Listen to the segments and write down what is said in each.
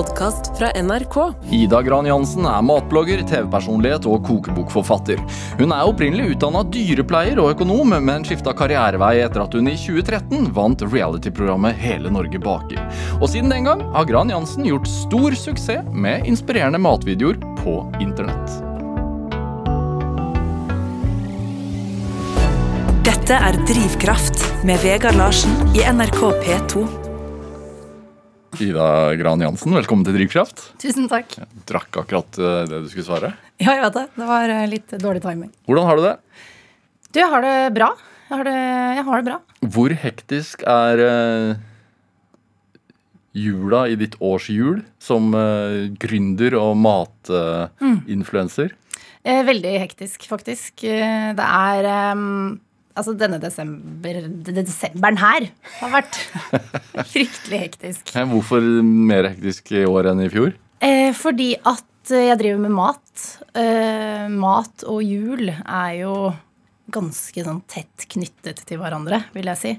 podkast fra NRK. Ida Gran Jansen er matblogger, TV-personlighet og kokebokforfatter. Hun er opprinnelig utdanna dyrepleier og økonom, men skifta karrierevei etter at hun i 2013 vant reality-programmet Hele Norge baker. Og siden den gang har Gran Jansen gjort stor suksess med inspirerende matvideoer på internett. Dette er Drivkraft med Vegard Larsen i NRK P2. Ida Gran Jansen, velkommen til Drivkraft. Tusen takk. Jeg Drakk akkurat eh, det du skulle svare. Ja, jeg vet det. Det var eh, litt dårlig timing. Hvordan har du det? Du, jeg har det bra. Jeg har det, jeg har det bra. Hvor hektisk er eh, jula i ditt årshjul som gründer og matinfluenser? Eh, veldig hektisk, faktisk. Det er ehm, Altså, denne desember, desemberen her har vært fryktelig hektisk. Eh, Hvorfor mer hektisk i år enn i fjor? Eh, fordi at eh, jeg driver med mat. Eh, mat og jul er jo ganske sånn tett knyttet til hverandre, vil jeg si.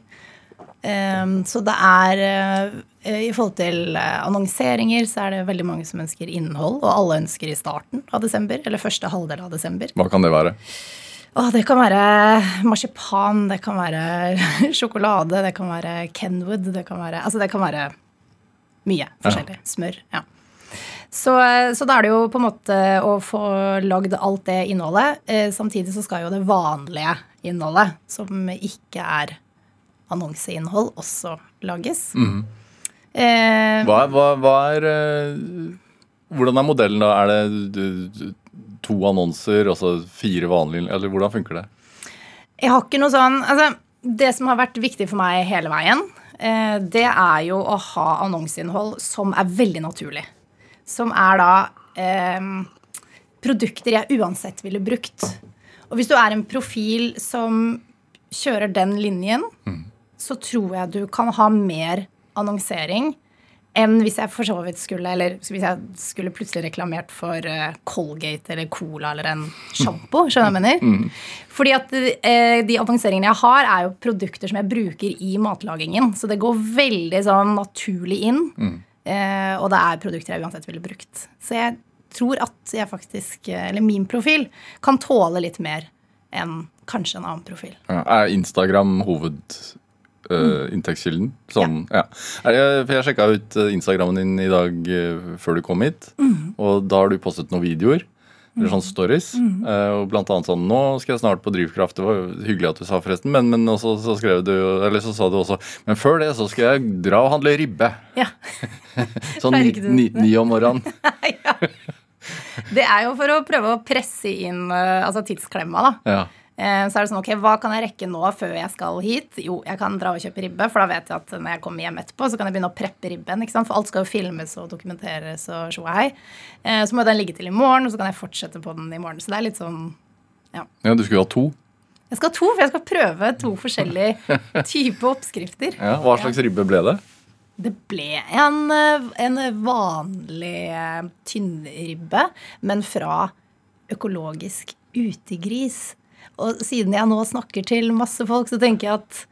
Eh, så det er eh, I forhold til annonseringer så er det veldig mange som ønsker innhold, og alle ønsker i starten av desember, eller første halvdel av desember. Hva kan det være? Åh, det kan være marsipan, det kan være sjokolade, det kan være Kenwood, det kan være Altså, det kan være mye forskjellig. Smør. Ja. Så, så da er det jo på en måte å få lagd alt det innholdet. Eh, samtidig så skal jo det vanlige innholdet, som ikke er annonseinnhold, også lages. eh, Hva, hva, hva er eh, Hvordan er modellen da? Er det to annonser altså fire vanlige Eller hvordan funker det? Jeg har ikke noe sånn altså, Det som har vært viktig for meg hele veien, eh, det er jo å ha annonseinnhold som er veldig naturlig. Som er da eh, produkter jeg uansett ville brukt. Og hvis du er en profil som kjører den linjen, så tror jeg du kan ha mer annonsering enn hvis jeg for så vidt skulle Eller hvis jeg skulle plutselig reklamert for uh, Colgate eller Cola eller en sjampo. Skjønner du hva jeg mener? Fordi at uh, de annonseringene jeg har, er jo produkter som jeg bruker i matlagingen. Så det går veldig sånn naturlig inn. Eh, og det er produkter jeg uansett ville brukt. Så jeg tror at jeg faktisk, eller min profil, kan tåle litt mer enn kanskje en annen profil. Ja, er Instagram hovedinntektskilden? sånn, ja. ja. For jeg sjekka ut eh, Instagrammen din i dag uh, før du kom hit, og da har du postet noen videoer. Eller sånn stories. eh, og blant annet sånn 'Nå skal jeg snart på Drivkraft'. Det var hyggelig at du sa, forresten. Men, men også så skrev du Eller så sa du også 'Men før det så skal jeg dra og handle ribbe'. Ja. Sånn ni, ni, ni om morgenen. Det er jo for å prøve å presse inn altså tidsklemma, da. Ja. Eh, Så er det sånn, ok, Hva kan jeg rekke nå før jeg skal hit? Jo, jeg kan dra og kjøpe ribbe, for da vet jeg at når jeg kommer hjem etterpå, så kan jeg begynne å preppe ribben. ikke sant? For alt skal jo filmes og dokumenteres og tjo hei. Eh, Så må den ligge til i morgen, og så kan jeg fortsette på den i morgen. Så det er litt sånn ja, ja du skulle ha to. Jeg skal ha to, for jeg skal prøve to forskjellige typer oppskrifter. Ja, hva slags ribbe ble det? Det ble en, eh, en vanlig tynnribbe, men fra økologisk utegris. Og siden jeg nå snakker til masse folk, så tenker jeg at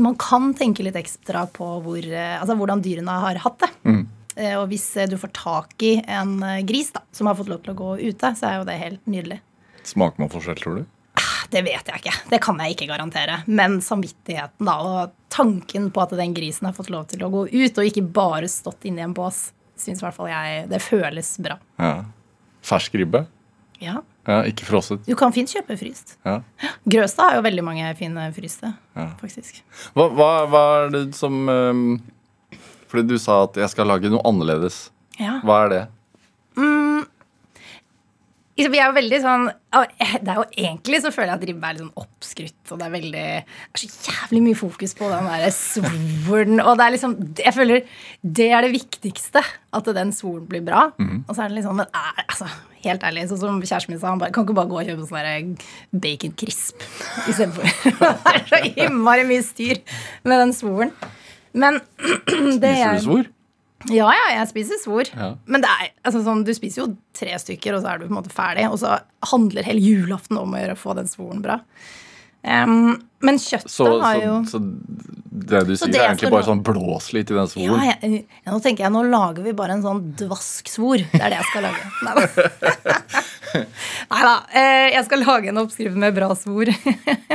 man kan tenke litt ekstra på hvor, eh, altså hvordan dyrene har hatt det. Mm. Og hvis eh, du får tak i en eh, gris da, som har fått lov til å gå ute, så er jo det helt nydelig. Smaker man forskjell, tror du? Det vet jeg ikke. Det kan jeg ikke garantere. Men samvittigheten da, og tanken på at den grisen har fått lov til å gå ut, og ikke bare stått inni en bås, syns i hvert fall jeg det føles bra. Ja. Fersk ribbe? Ja. Ja, ikke frosset. Du kan fint kjøpe fryst. Ja. Grøstad har jo veldig mange fine fryste, Ja. faktisk. Hva, hva, hva er det som um, Fordi du sa at jeg skal lage noe annerledes. Ja. Hva er det? Vi er jo veldig sånn Det er jo egentlig så føler jeg at ribbe er litt sånn oppskrytt, og det er veldig Det er så jævlig mye fokus på den derre svoren, og det er liksom Jeg føler det er det viktigste, at den svoren blir bra. Og så er det litt sånn Men er, altså, helt ærlig, sånn som kjæresten min sa, han bare kan ikke bare gå og kjøpe sånn derre bacon crisp istedenfor. det er så innmari mye styr med den svoren. Men det Spiser du svor? Ja, ja, jeg spiser svor. Ja. Men det er, altså, sånn, du spiser jo tre stykker, og så er du på en måte ferdig. Og så handler hele julaften om å få den svoren bra. Um, men kjøttet Så, har jo så det du sier, det er egentlig bare sånn blås litt i den ja, svoren? jeg, ja, Nå tenker jeg, nå lager vi bare en sånn dvask-svor. Det er det jeg skal lage. Neida. Neida. Eh, jeg skal lage en oppskrift med bra svor.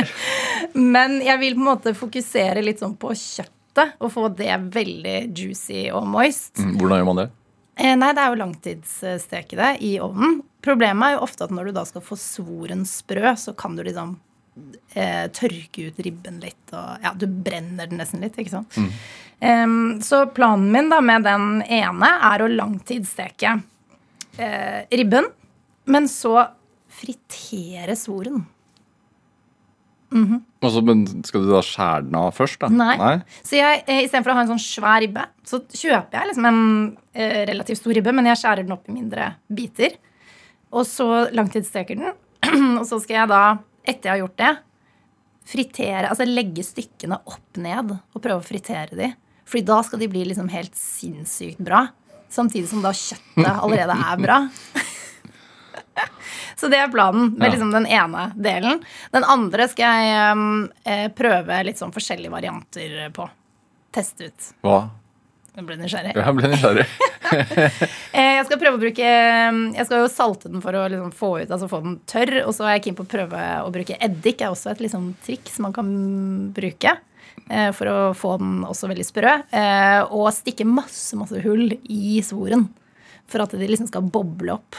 Men jeg vil på en måte fokusere litt sånn på kjøttet og få det veldig juicy og moist. Mm, Hvordan gjør man det? Eh, nei, det er jo langtidssteke det i ovnen. Problemet er jo ofte at når du da skal få svoren sprø, så kan du liksom eh, tørke ut ribben litt, og ja, du brenner den nesten litt, ikke sant. Em, så planen min da med den ene er å langtidssteke eh, ribben, men så fritere svoren. Og så, men skal du da skjære den av først? da? Nei. Så jeg, eh, istedenfor å ha en sånn svær ribbe, så kjøper jeg liksom en eh, relativt stor ribbe, men jeg skjærer den opp i mindre biter. Og så langtidssteker den. og så skal jeg da, etter jeg har gjort det, fritere, altså legge stykkene opp ned og prøve å fritere de. Fordi da skal de bli liksom helt sinnssykt bra. Samtidig som da kjøttet allerede er bra. Så det er planen med liksom den ene delen. Den andre skal jeg um, eh, prøve litt sånn forskjellige varianter på. Teste ut. Hva? Jeg ble nysgjerrig. Jeg ble nysgjerrig. Eh, Jeg skal prøve å bruke Jeg skal jo salte den for å liksom få ut, altså få den tørr. Og så er jeg keen på å prøve å bruke eddik. er også et liksom triks man kan bruke. eh, For å få den også veldig sprø. Og stikke masse, masse hull i svoren. For at de liksom skal boble opp.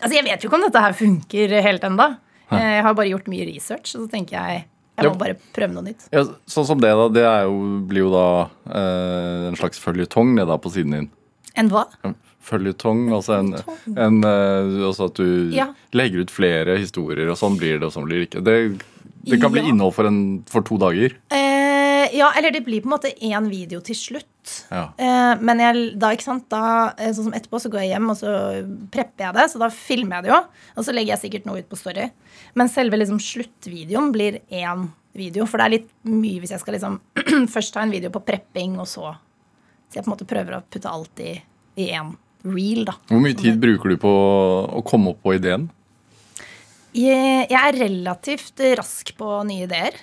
Altså, jeg vet jo ikke om dette her funker helt ennå. Jeg har bare gjort mye research, og så tenker jeg jeg må bare prøve noe nytt. Ja, sånn som det, da. Det jo, blir jo da eh, en slags føljetong det da på siden din. En hva? Føljetong, altså en, en eh, altså at du Ja. legger ut flere historier, og sånn blir det, og sånn blir det ikke. Det, det kan bli Ja. innhold for, en, for to dager. Eh, ja, eller det blir på en måte én video til slutt. Ja. Eh, men jeg, da, ikke sant, da, eh, sånn som etterpå så går jeg hjem og så prepper jeg det. Så da filmer jeg det jo, og så legger jeg sikkert noe ut på Story. Men selve liksom sluttvideoen blir én video. For det er litt mye hvis jeg skal liksom først ta en video på prepping, og så Så jeg på en måte prøver å putte alt i i én reel, da. Hvor mye tid bruker du på å komme opp på ideen? Jeg, jeg er relativt rask på nye ideer.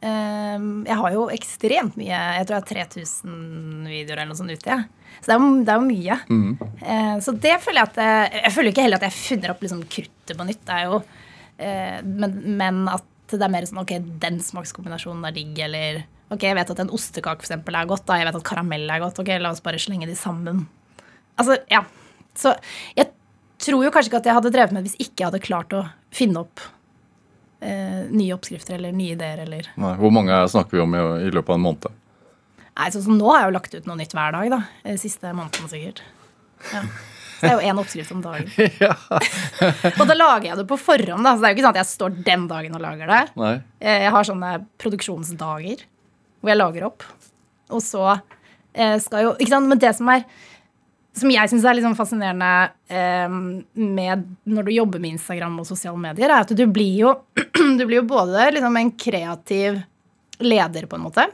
Ehm, Jeg har jo ekstremt mye Jeg tror jeg har 3000 videoer eller noe sånt ute. Så det er, jo, det er jo mye. Mm. Så det føler jeg at Jeg, jeg føler ikke heller at jeg funner opp liksom kruttet på nytt. Det er jo, eh, men, men at det er mer sånn ok, den smakskombinasjonen er digg, eller ok, jeg vet at en ostekake for eksempel er godt, da. Jeg vet at karamell er godt. Ok, la oss bare slenge de sammen. Altså, ja. Så jeg tror jo kanskje ikke at jeg hadde drevet med hvis ikke jeg hadde klart å finne opp eh, nye oppskrifter eller nye ideer eller Nei, hvor mange snakker vi om i, i løpet av en måned? Nei, sånn som nå har jeg jo lagt ut noe nytt hver dag, da. Eh, Siste måneden sikkert. Ja. Så det er jo én oppskrift om dagen. og da lager jeg det på forhånd, da. Så det er jo ikke sånn at jeg står den dagen og lager det. Nei. Eh, Jeg har sånne produksjonsdager hvor jeg lager opp. Og så eh, skal jo Ikke sant, men det som er som jeg syns er litt sånn fascinerende eh, med når du jobber med Instagram og sosiale medier, er at du blir jo, du blir jo både liksom en kreativ leder, på en måte.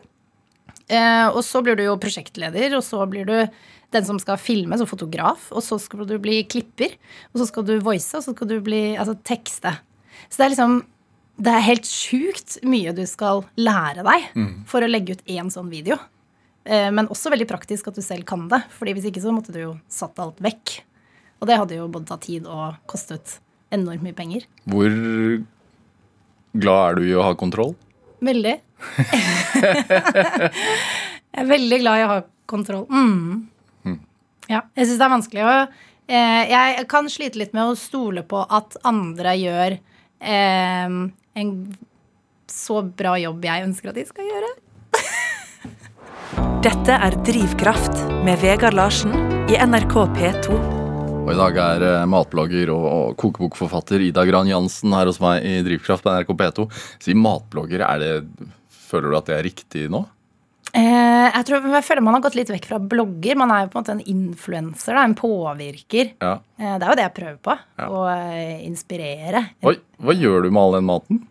Eh, og så blir du jo prosjektleder, og så blir du den som skal filme, så fotograf. Og så skal du bli klipper, og så skal du voice, og så skal du bli altså, tekste. Så det er liksom Det er helt sjukt mye du skal lære deg for å legge ut én sånn video. Eh, Men også veldig praktisk at du selv kan det. Fordi hvis ikke så måtte du jo satt alt vekk. Og det hadde jo både tatt tid og kostet enormt mye penger. Hvor glad er du i å ha kontroll? Veldig. jeg er veldig glad i å ha kontroll. Mm. Ja, jeg syns det er vanskelig å eh, Jeg kan slite litt med å stole på at andre gjør eh, en så bra jobb jeg ønsker at de skal gjøre. Dette er Drivkraft med Vegard Larsen i NRK P2. Og I dag er eh, matblogger og, kokebokforfatter Ida Gran Jansen her hos meg i Drivkraft på NRK P2. Si matblogger, er det, føler du at det er riktig nå? Eh, jeg, tror, jeg føler man har gått litt vekk fra blogger. Man er jo på en måte en influenser, en påvirker. Ja. Eh, det er jo det jeg prøver på. Ja. Å inspirere. Oi, hva gjør du med all den maten?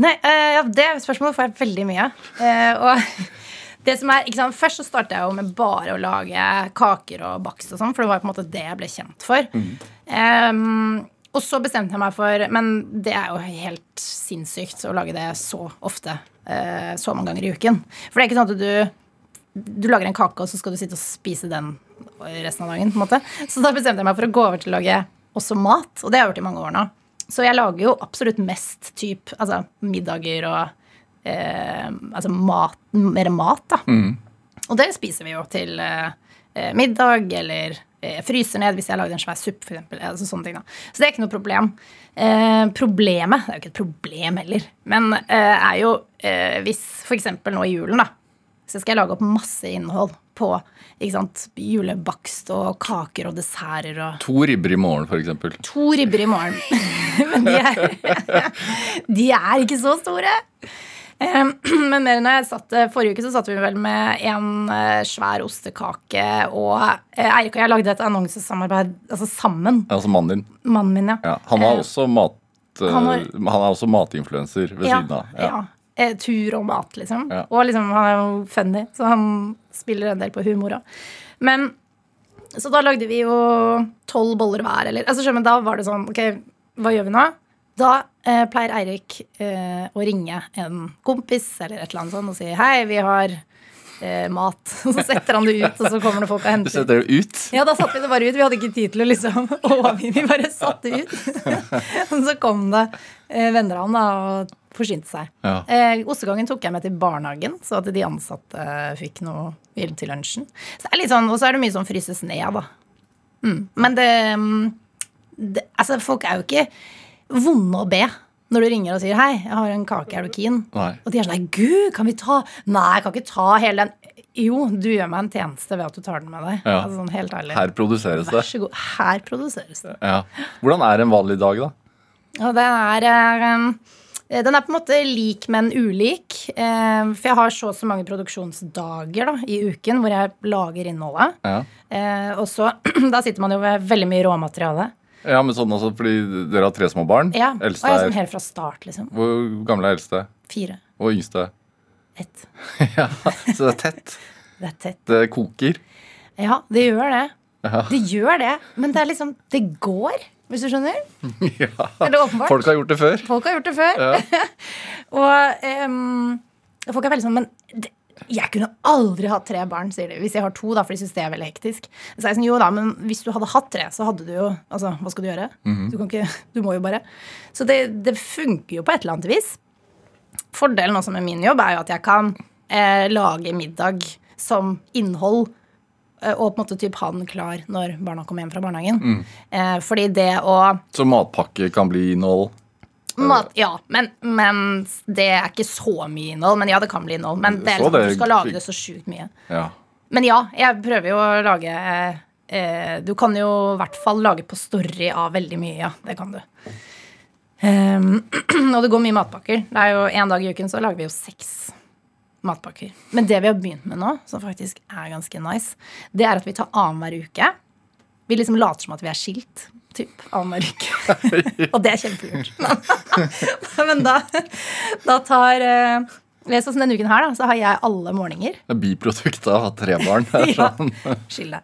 Nei, eh, ja, Det spørsmålet får jeg veldig mye. av. og det som er, ikke sant, Først så starta jeg jo med bare å lage kaker og bakst, og sånn, for det var på en måte det jeg ble kjent for. Em, og så bestemte jeg meg for Men det er jo helt sinnssykt å lage det så ofte. Uh, så mange ganger i uken. For det er ikke sånn at du du lager en kake, og så skal du sitte og spise den resten av dagen. på en måte. Så da bestemte jeg meg for å gå over til å lage også mat, og det har jeg gjort i mange år nå. Så jeg lager jo absolutt mest typ, altså middager og eh, altså mat, mer mat, da. Og det spiser vi jo til eh, eh, middag, eller eh, fryser ned hvis jeg har lagd en svær suppe, f.eks. Altså sånne ting, da. Så det er ikke noe problem. Eh, problemet, det er jo ikke et problem heller, men eh, er jo eh, hvis f.eks. nå i julen, da, så skal jeg lage opp masse innhold på ikke sant, julebakst og kaker og desserter og To ribber i morgen, f.eks. to ribber i morgen. Men de er, de er ikke så store. Eh, Men mer enn jeg satt, Forrige uke så satt vi vel med en eh, svær ostekake, og eh, Eirik og jeg lagde et annonsesamarbeid altså sammen. Altså mannen din. Mannen min, ja. Ja, han var Eh, også mat... han, han Han, er også matinfluenser ved ja, siden av. ja. ja. tur og mat, liksom. Og liksom, han er jo funny, så han spiller en del på humor òg. Men så da lagde vi jo tolv boller hver, eller altså, skjønner, Da var det sånn Ok, hva gjør vi nå? Da eh, pleier Eirik eh, å ringe en kompis eller et eller annet sånt og si hei, vi har eh, mat. Og så setter han det ut, og så kommer det folk og henter. Du setter det ut. Ja, da satte vi det bare ut. Vi hadde ikke tid til å liksom overvinne. Vi bare satte det ut. Og så kom det eh, venner av da og forsynte seg. Ja. Eh, Ostegangen tok jeg med til barnehagen, så at de ansatte fikk noe til lunsjen. Så det er litt sånn, Og så er det mye som fryses ned, da. Mm. Men det, mm, det Altså, folk er jo ikke vonde å be når du ringer og sier 'hei, jeg har en kake, er du keen?' Nei. Og de er sånn 'nei, gud, kan vi ta Nei, jeg kan ikke ta hele den. Jo, du gjør meg en tjeneste ved at du tar den med deg. Ja. Altså, sånn helt ærlig. Her produseres Vær det. så god. Her produseres det. Ja. Hvordan er en vanlig dag, da? Ja, den er eh, Den er på en måte lik, men ulik. Eh, For jeg har så og så mange produksjonsdager da, i uken hvor jeg lager innholdet. Ja, Eh, Og så Da sitter man jo med veldig mye råmateriale. Ja men sånn også fordi dere har tre små barn. Ja, og jeg er sånn helt fra start, liksom. Hvor gammel er eldste? Fire. Og yngste? Ett. ja, Så det er tett. Det er tett. Det koker. Ja, det gjør det. Ja. Det gjør det. Men det er liksom Det går, hvis du skjønner. ja. Eller åpenbart. Folk har gjort det før. Folk har gjort det før. Ja. Og um, folk er veldig sånn Men det, jeg kunne aldri hatt tre barn, sier de. Hvis jeg har to, da, for de syns det er veldig hektisk. Så jeg sånn, jo da, men hvis du hadde hatt tre, så hadde du jo Altså, hva skal du gjøre? Du kan ikke Du må jo bare. Så det, det funker jo på et eller annet vis. Fordelen også med min jobb er jo at jeg kan eh, lage middag som innhold eh, og på en måte typ ha den klar når barna kommer hjem fra barnehagen. Eh, fordi det å Så matpakke kan bli innhold. Mat, ja, men, men det er ikke så mye innhold. Men ja, det kan bli innhold. Men det er liksom, det- du skal lage det så sjukt mye. Ja. Men ja, jeg prøver jo å lage eh, Du kan jo i hvert fall lage på story av veldig mye, ja. Det kan du. Um, og det går mye matpakker. Det er jo En dag i uken så lager vi jo seks matpakker. Men det vi har begynt med nå, som faktisk er ganske nice, det er at vi tar annenhver uke. Vi liksom later som at vi er skilt. Typ annenhver uke. og det er kjempelurt. Men da, da tar Les oss denne uken her, da, så har jeg alle morgener. Det er biproduktet av å ha tre barn. Ja. sånn. Skill deg.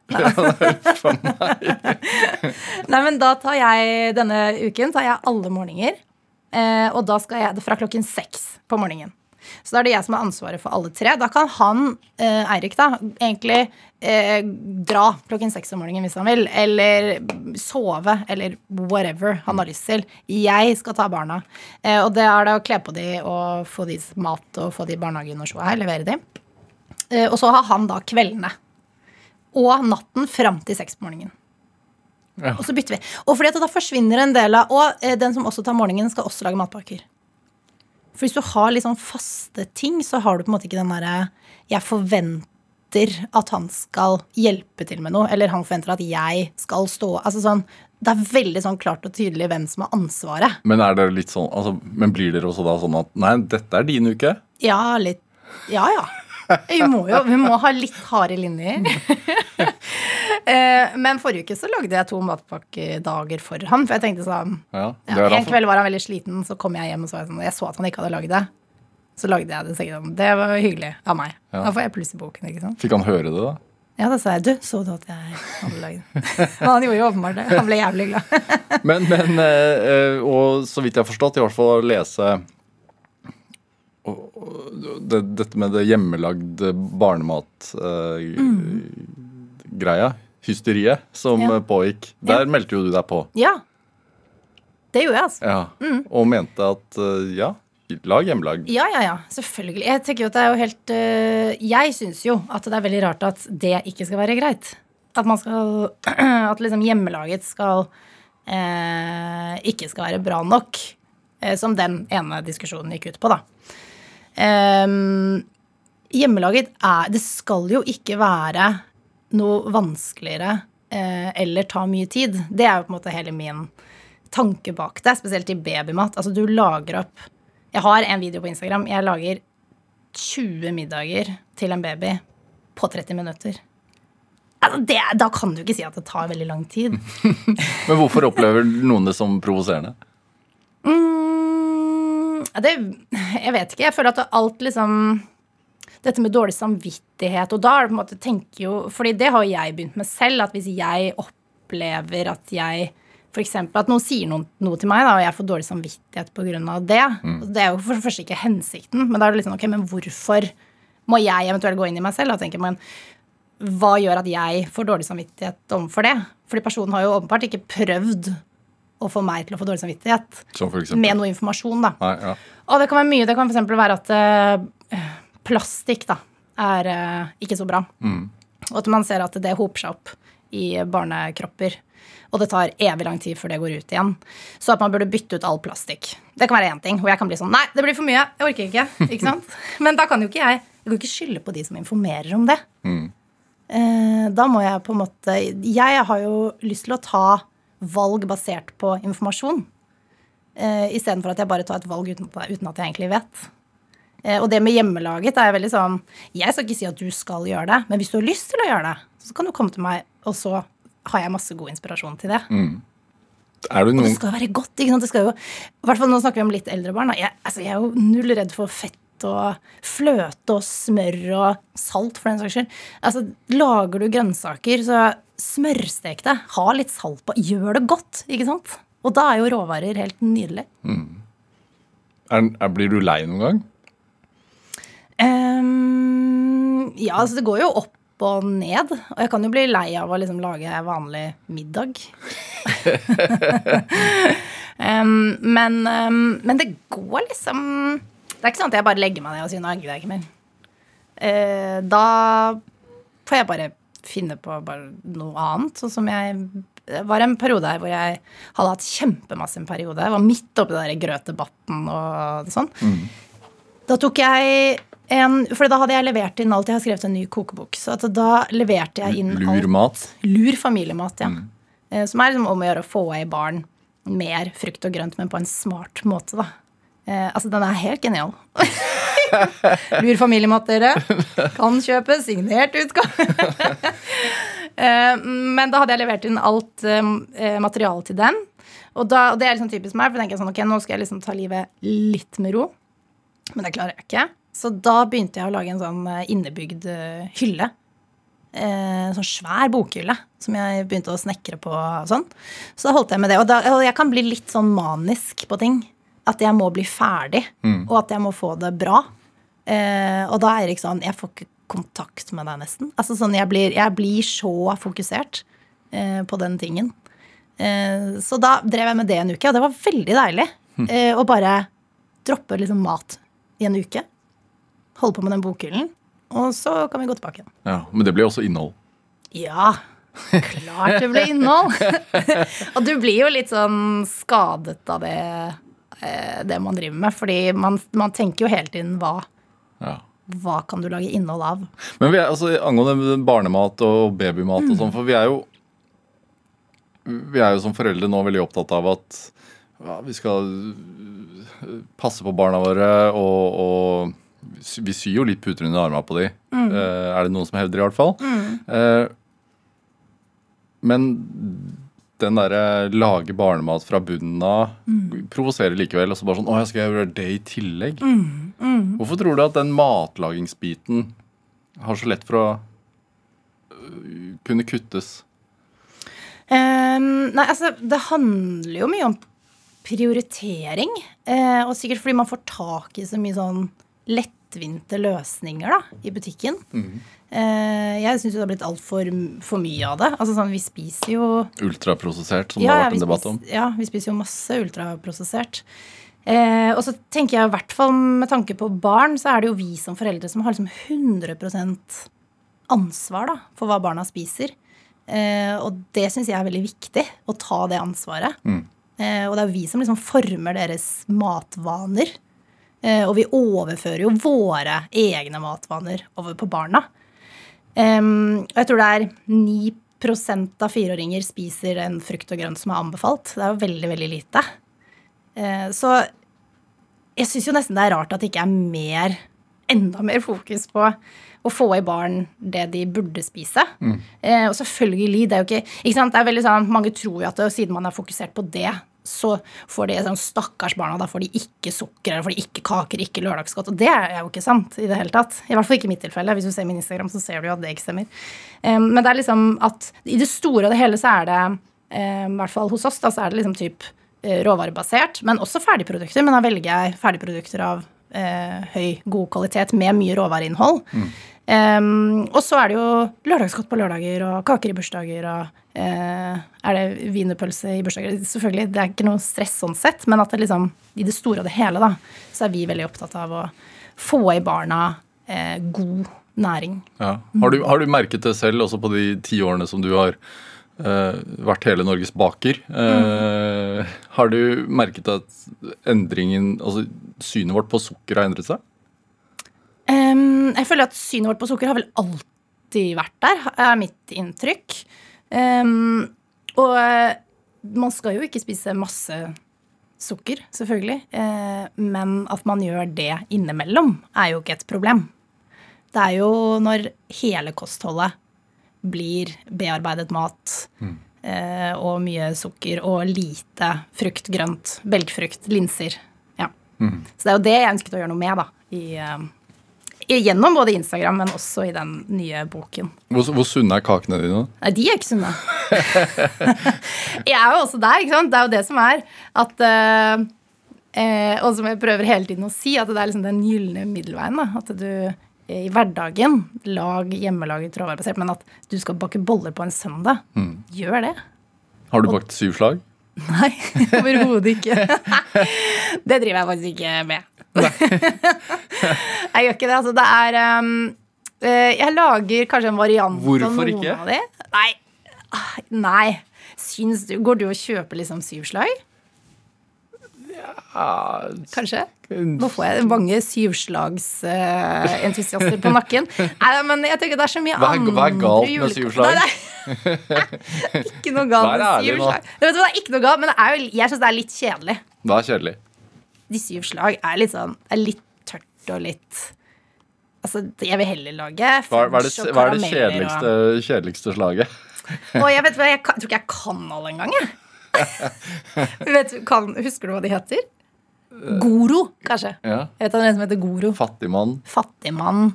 Nei, men da tar jeg denne uken tar jeg alle morgener. Eh, og da skal jeg det fra klokken seks på morgenen. Så da er det jeg som har ansvaret for alle tre. Da kan han, eh, Eirik, da, egentlig eh, dra klokken seks om morgenen hvis han vil. Eller sove, eller whatever han har lyst til. Jeg skal ta barna. Eh, og det er det å kle på de og få de mat og få de i barnehagen og så her, levere de. Eh, og så har han da kveldene. Og natten fram til seks på morgenen. Ja. Og så bytter vi. Og fordi at da forsvinner en del av Og eh, den som også tar morgenen, skal også lage matpakker. For hvis du har litt sånn faste ting, så har du på en måte ikke den derre Jeg forventer at han skal hjelpe til med noe, eller han forventer at jeg skal stå Altså sånn Det er veldig sånn klart og tydelig hvem som har ansvaret. Men er det litt sånn altså, Men blir dere også da sånn at Nei, dette er din uke? Ja, litt Ja, ja. Vi må jo vi må ha litt harde linjer. Eh, Men forrige uke så lagde jeg to matpakkedager for han. For jeg tenkte sånn Ja, ja, En kveld var han veldig sliten, så kom jeg hjem og så, sånn, jeg så at han ikke hadde lagd det. Så lagde jeg det. Så jeg sånn, det var hyggelig av meg. Ja. Da får jeg pluss i boken. ikke sant? Fikk han høre det, da? Ja, da sa jeg du, så du at jeg hadde lagd den? Men han gjorde jo åpenbart det. Han ble jævlig glad. Men, men eh, eh, Og så vidt jeg har forstått, i hvert fall å lese og, og, det, dette med det hjemmelagde barnemat-greia, hysteriet, som Ja. pågikk, der meldte jo du deg på. Ja. Det gjorde jeg, altså. Ja. Og mente at eh, ja, lag hjemmelag. Ja, ja, ja. Selvfølgelig. Jeg tenker jo at det er jo helt øh, Jeg syns jo at det er veldig rart at det ikke skal være greit. At man skal At liksom hjemmelaget skal eh, ikke skal være bra nok. Som den ene diskusjonen gikk ut på, da. Ehm, hjemmelaget er Det skal jo ikke være noe vanskeligere eh, eller ta mye tid. Det er jo på en måte hele min tanke bak det, spesielt i babymat. Altså, du lager opp Jeg har en video på Instagram. Jeg lager 20 middager til en baby på 30 minutter. Altså, det, da kan du ikke si at det tar veldig lang tid. Men hvorfor opplever noen det som provoserende? Mm, det, jeg vet ikke. Jeg føler at alt liksom Dette med dårlig samvittighet Og da er det på en måte tenker jo Fordi det har jeg begynt med selv. At hvis jeg opplever at jeg for eksempel at noen sier noe, noe til meg, da, og jeg får dårlig samvittighet pga. det. Mm. Det er jo for det første ikke hensikten, men da er det litt sånn, ok, men hvorfor må jeg eventuelt gå inn i meg selv og tenke men hva gjør at jeg får dårlig samvittighet overfor det? Fordi personen har jo åpenbart ikke prøvd å få meg til å få dårlig samvittighet Som for med noe informasjon, da. Nei, ja. Og det kan være mye. Det kan f.eks. være at uh, plastikk da, er uh, ikke så bra. Og at man ser at det hoper seg opp i barnekropper. Og det tar evig lang tid før det går ut igjen. Så at man burde bytte ut all plastikk. Det kan være én ting. Hvor jeg kan bli sånn Nei, det blir for mye. Jeg orker ikke. ikke sant? Men da kan jo ikke jeg Jeg kan ikke skylde på de som informerer om det. Mm. da må jeg på en måte Jeg har jo lyst til å ta valg basert på informasjon. Uh, Istedenfor at jeg bare tar et valg uten, uten at jeg egentlig vet. Uh, og det med hjemmelaget er veldig sånn Jeg skal ikke si at du skal gjøre det, men hvis du har lyst til å gjøre det, så kan du komme til meg, og så har jeg masse god inspirasjon til det. Er du Og det skal være godt. ikke sant? Det skal jo, i hvert fall Nå snakker vi om litt eldre barn. Jeg, altså, jeg er jo null redd for fett og fløte og smør og salt, for den saks skyld. Altså, lager du grønnsaker, så smørstek det. Ha litt salt på. Gjør det godt, ikke sant? Og da er jo råvarer helt nydelig. er, er, Blir du lei noen gang? Um, ja, altså det går jo opp og ned. Og jeg kan jo bli lei av å liksom lage vanlig middag. um, men, um, men det går liksom Det er ikke sånn at jeg bare legger meg ned og sier nå gidder jeg ikke mer. Eh, da får jeg bare finne på bare noe annet. Sånn som jeg det var en periode her hvor jeg hadde hatt kjempemasse en periode. Jeg var midt oppi den grøtdebatten og sånn. Da tok jeg en For da hadde jeg levert inn alt. Jeg har skrevet en ny kokebok. Så da leverte jeg inn Lur alt. mat? Lur familiemat, ja. Mm. Som er liksom om å gjøre å få i barn mer frukt og grønt, men på en smart måte, da. Eh, altså, den er helt genial. Lur familiemat, dere. Kan kjøpe signert utgave. Eh, men da hadde jeg levert inn alt eh, materiale til den. Og, da, og det er liksom typisk meg, for da tenker jeg sånn, ok, nå skal jeg liksom ta livet litt med ro. Men det klarer jeg ikke. Så da begynte jeg å lage en sånn eh, innebygd eh, hylle. Eh, sånn svær bokhylle som jeg begynte å snekre på. sånn. Så da holdt jeg med det. Og, da, og jeg kan bli litt sånn manisk på ting. At jeg må bli ferdig, og at jeg må få det bra. Eh, og da er Eirik sånn Jeg får ikke kontakt med deg, nesten. Altså sånn, Jeg blir, jeg blir så fokusert eh, på den tingen. Eh, så da drev jeg med det en uke, og det var veldig deilig. Eh, å bare droppe liksom mat i en uke. Holde på med den bokhyllen. Og så kan vi gå tilbake igjen. Ja, Men det blir også innhold. Ja, klart det blir innhold. og du blir jo litt sånn skadet av det, det man driver med. Fordi man, man tenker jo hele tiden hva, Ja. hva kan du lage innhold av? Men vi er, altså, angående barnemat og babymat og sånn, for vi er jo Vi er jo som foreldre nå veldig opptatt av at ja, vi skal øh, passe på barna våre, og, og vi syr jo litt puter under armene på de. Eh, er det noen som hevder, i hvert fall. Eh, men den derre lage barnemat fra bunnen av provoserer likevel. Og så bare sånn Å, jeg skal gjøre det i tillegg? Hvorfor tror du at den matlagingsbiten har så lett for å kunne kuttes? Um, nei, altså, det handler jo mye om prioritering. Eh, og sikkert fordi man får tak i så mye sånn lettvinte løsninger da, i butikken. Mm. Eh, jeg syns det har blitt altfor for mye av det. Altså sånn, Vi spiser jo Ultraprosessert, som ja, det har vært en debatt om. ja, vi spiser jo masse ultraprosessert. Eh, og så tenker jeg i hvert fall med tanke på barn, så er det jo vi som foreldre som har liksom 100% ansvar da, for hva barna spiser. Eh, og det syns jeg er veldig viktig, å ta det ansvaret. Eh, og det er jo vi som liksom former deres matvaner. Eh, og vi overfører jo våre egne matvaner over på barna. Og jeg tror det er 9% av fireåringer spiser en frukt og grønt som er anbefalt. Det er jo veldig, veldig lite. Eh, så jeg syns jo nesten det er rart at det ikke er mer, enda mer fokus på å få i barn det de burde spise. Eh, og selvfølgelig, det er jo ikke, ikke sant? Det er veldig sånn, Mange tror jo at det, siden man er fokusert på det, så får de sånn stakkars barna, da får de ikke sukker, eller får de ikke kaker, ikke lørdagsgodt. Og det er jo ikke sant i det hele tatt. I hvert fall ikke i mitt tilfelle. Hvis du ser min Instagram, så ser du jo at det ikke stemmer. Um, men det er liksom at i det store og det hele så er det, um, i hvert fall hos oss, da, så er det liksom typ eh, råvarebasert, men også ferdigprodukter. Men da velger jeg ferdigprodukter av eh, høy, god kvalitet med mye råvareinnhold. Um, og så er det jo lørdagsgodt på lørdager og kaker i bursdager og er det wienerpølse i bursdager. Selvfølgelig, det er ikke noe stress sånn sett, men at det liksom, i det store og det hele da, så er vi veldig opptatt av å få i barna eh, god næring. Ja. Har, du, har du merket det selv, også på de ti årene som du har eh, vært hele Norges baker? Eh, Har du merket at endringen, altså synet vårt på sukker har endret seg? Um, jeg føler at synet vårt på sukker har vel alltid vært der, er mitt inntrykk. Em, og eh, man skal jo ikke spise masse sukker, selvfølgelig. Uh, men at man gjør det innimellom, er jo ikke et problem. Det er jo når hele kostholdet blir bearbeidet mat eh, og mye sukker og lite frukt, grønt, belgfrukt, linser. Ja. Så det er jo det jeg ønsket å gjøre noe med, da. I, gjennom både Instagram, men også i den nye boken. Hvor, hvor sunne er kakene dine? Nei, de er ikke sunne. jeg er jo også der, ikke sant. Det er jo det som er at eh, eh, Og som jeg prøver hele tiden å si, at det er liksom den gylne middelveien. Da. At du eh, i hverdagen lag hjemmelaget råvarebasert, men at du skal bake boller på en søndag. Gjør det. Har du bakt syv slag? Nei, overhodet ikke. det driver jeg faktisk ikke med. jeg gjør ikke det. Altså, det er um, eh, Jeg lager kanskje en variant av noen ikke? av de. Nei. Ah, Nei. Syns du Går du og kjøper liksom syv slag? Kanskje? Nå får jeg mange syvslagsentusiaster på nakken. Nei, men jeg tenker det er så mye Hva er- andre hva er galt med syvslag? Ikke noe galt med syvslag. Vet du det er ikke noe galt, men det er jo, jeg syns det er litt kjedelig. Hva er kjedelig. De syv slag er litt sånn er litt tørt og litt Altså, jeg vil heller lage Hva, hva er det, og hva er det kjedeligste, kjedeligste, kjedeligste slaget? Og, og jeg vet hva, jeg, kan, jeg tror ikke jeg kan alle engang, jeg. vet, kan, husker du hva de heter? Goro, kanskje. Ja. Jeg vet en som heter Goro. Fattigmann. Fattigmann.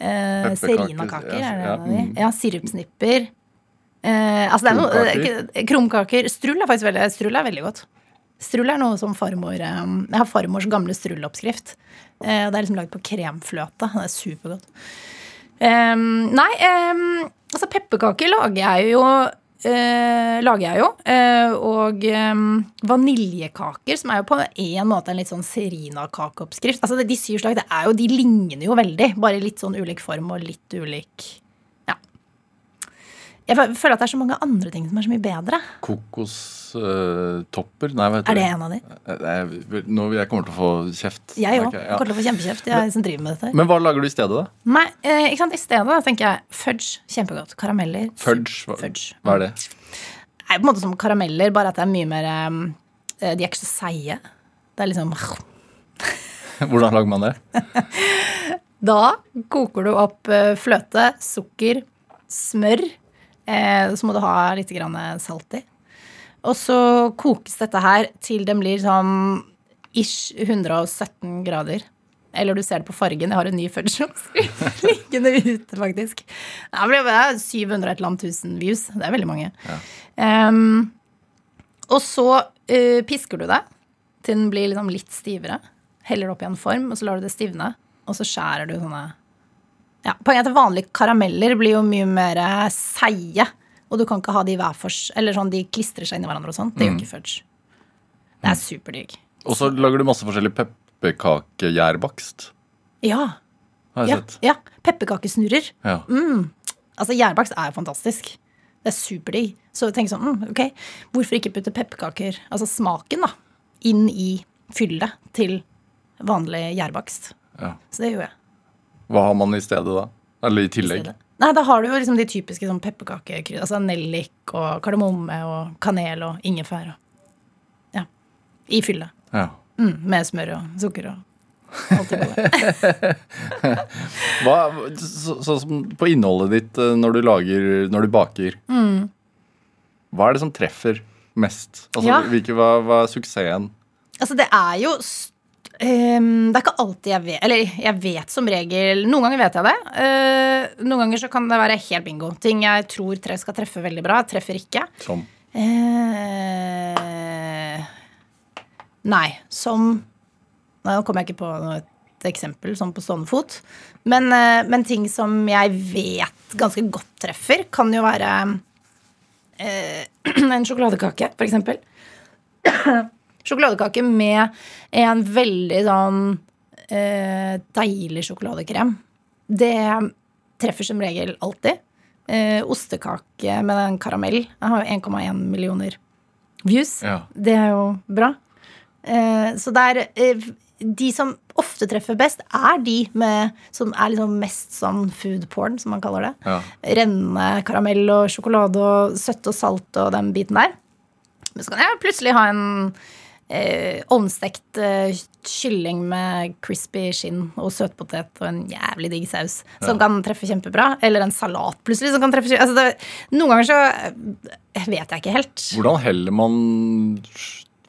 Eh, Serinakaker, er det ja, en av de? mm. Ja, sirupsnipper. Eh, altså Krumkaker. eh, krumkaker. Strull er faktisk veldig, strull er veldig godt. Strull er noe som farmor eh, Jeg har farmors gamle strulloppskrift. Eh, det er liksom lagd på kremfløte. Det er supergodt. Eh, nei, eh, altså pepperkaker lager jeg jo eh, lager jeg jo. Eh, og eh, vaniljekaker, som er jo på en måte en litt sånn Serina-kakeoppskrift. Altså, de syv slag, det er jo, de ligner jo veldig, bare litt sånn ulik form og litt ulik. Jeg føler at det er så mange andre ting som er så mye bedre. Kokostopper? Nei, hva heter Er det en av de? det? Nå, jeg kommer til å få kjeft. Jeg òg. Ja. Kommer til å få kjempekjeft, jeg som driver med dette. Men hva lager du i stedet, da? Nei, eh, ikke sant? I stedet tenker jeg fudge. Kjempegodt. Karameller. Fudge? Hva, Fudge. hva er det? er på en måte som karameller, bare at det er mye mer um, De er ikke så seige. Det er liksom Hvordan lager man det? Da koker du opp eh, fløte, sukker, smør. Eh, så må du ha litt grann salt i. Og så kokes dette her til den blir sånn ish 117 grader. Eller du ser det på fargen. Jeg har en ny fudge liggende ute, faktisk. Det er bare 700 et eller annet tusen views. Det er veldig mange. Um, og så uh, pisker du det til den blir liksom litt stivere. Heller det opp i en form, og så lar du det stivne. Og så skjærer du sånne ja, Poenget er at vanlige karameller blir jo mye mer seige. Og du kan ikke ha de hver for Eller sånn, de klistrer seg inn i hverandre og sånn. Det gjør ikke fudge. Det er superdigg. Og så lager du masse forskjellig pepperkakegjærbakst. Ja. Har jeg Ja. sett. ja. Pepperkakesnurrer. Ja. Altså, gjærbakst er jo fantastisk. Det er superdigg. Så tenk sånn, mm, ok, hvorfor ikke putte pepperkaker, altså smaken, da, inn i fyllet til vanlig gjærbakst? ja. Så det gjør jeg. Hva har man i stedet da? Eller i tillegg? I Nei, da har du jo liksom de typiske sånn pepperkakekrydder. Altså nellik og kardemomme og kanel og ingefær og Ja. I fyllet. Ja. Mm, med smør og sukker og alt det gode. Hva, så, sånn som på innholdet ditt eh, når du lager Når du baker. Mm. Hva er det som treffer mest? Altså, Ja. hvilke, hva, hva er suksessen? Altså, det er jo ehm, Det er ikke alltid jeg vet Eller jeg vet som regel Noen ganger vet jeg det. Uh, noen ganger så kan det være helt bingo. Ting jeg tror tre skal treffe veldig bra, treffer ikke. Som Uh, nei, som Nei, Nå kommer jeg ikke på noe, et eksempel sånn på stående fot. Men, uh, men ting som jeg vet ganske godt treffer, kan jo være en sjokoladekake, for eksempel. Sjokoladekake med en veldig sånn eh, deilig sjokoladekrem. Det treffer som regel alltid. Eh, ostekake med en karamell. Jeg har jo 1,1 millioner views. Ja. Det er jo bra. Eh, så det er eh, De som ofte treffer best, er de med, som er liksom mest sånn food porn, som man kaller det. Ja. Rennende karamell og sjokolade og søtt og salt og den biten der. Men så kan jeg plutselig ha en eh, ovnstekt eh, kylling med crispy skinn og søtpotet og en jævlig digg saus som kan treffe kjempebra. Eller en salat plutselig som kan treffe altså det, Noen ganger så eh, vet jeg ikke helt. Hvordan heller man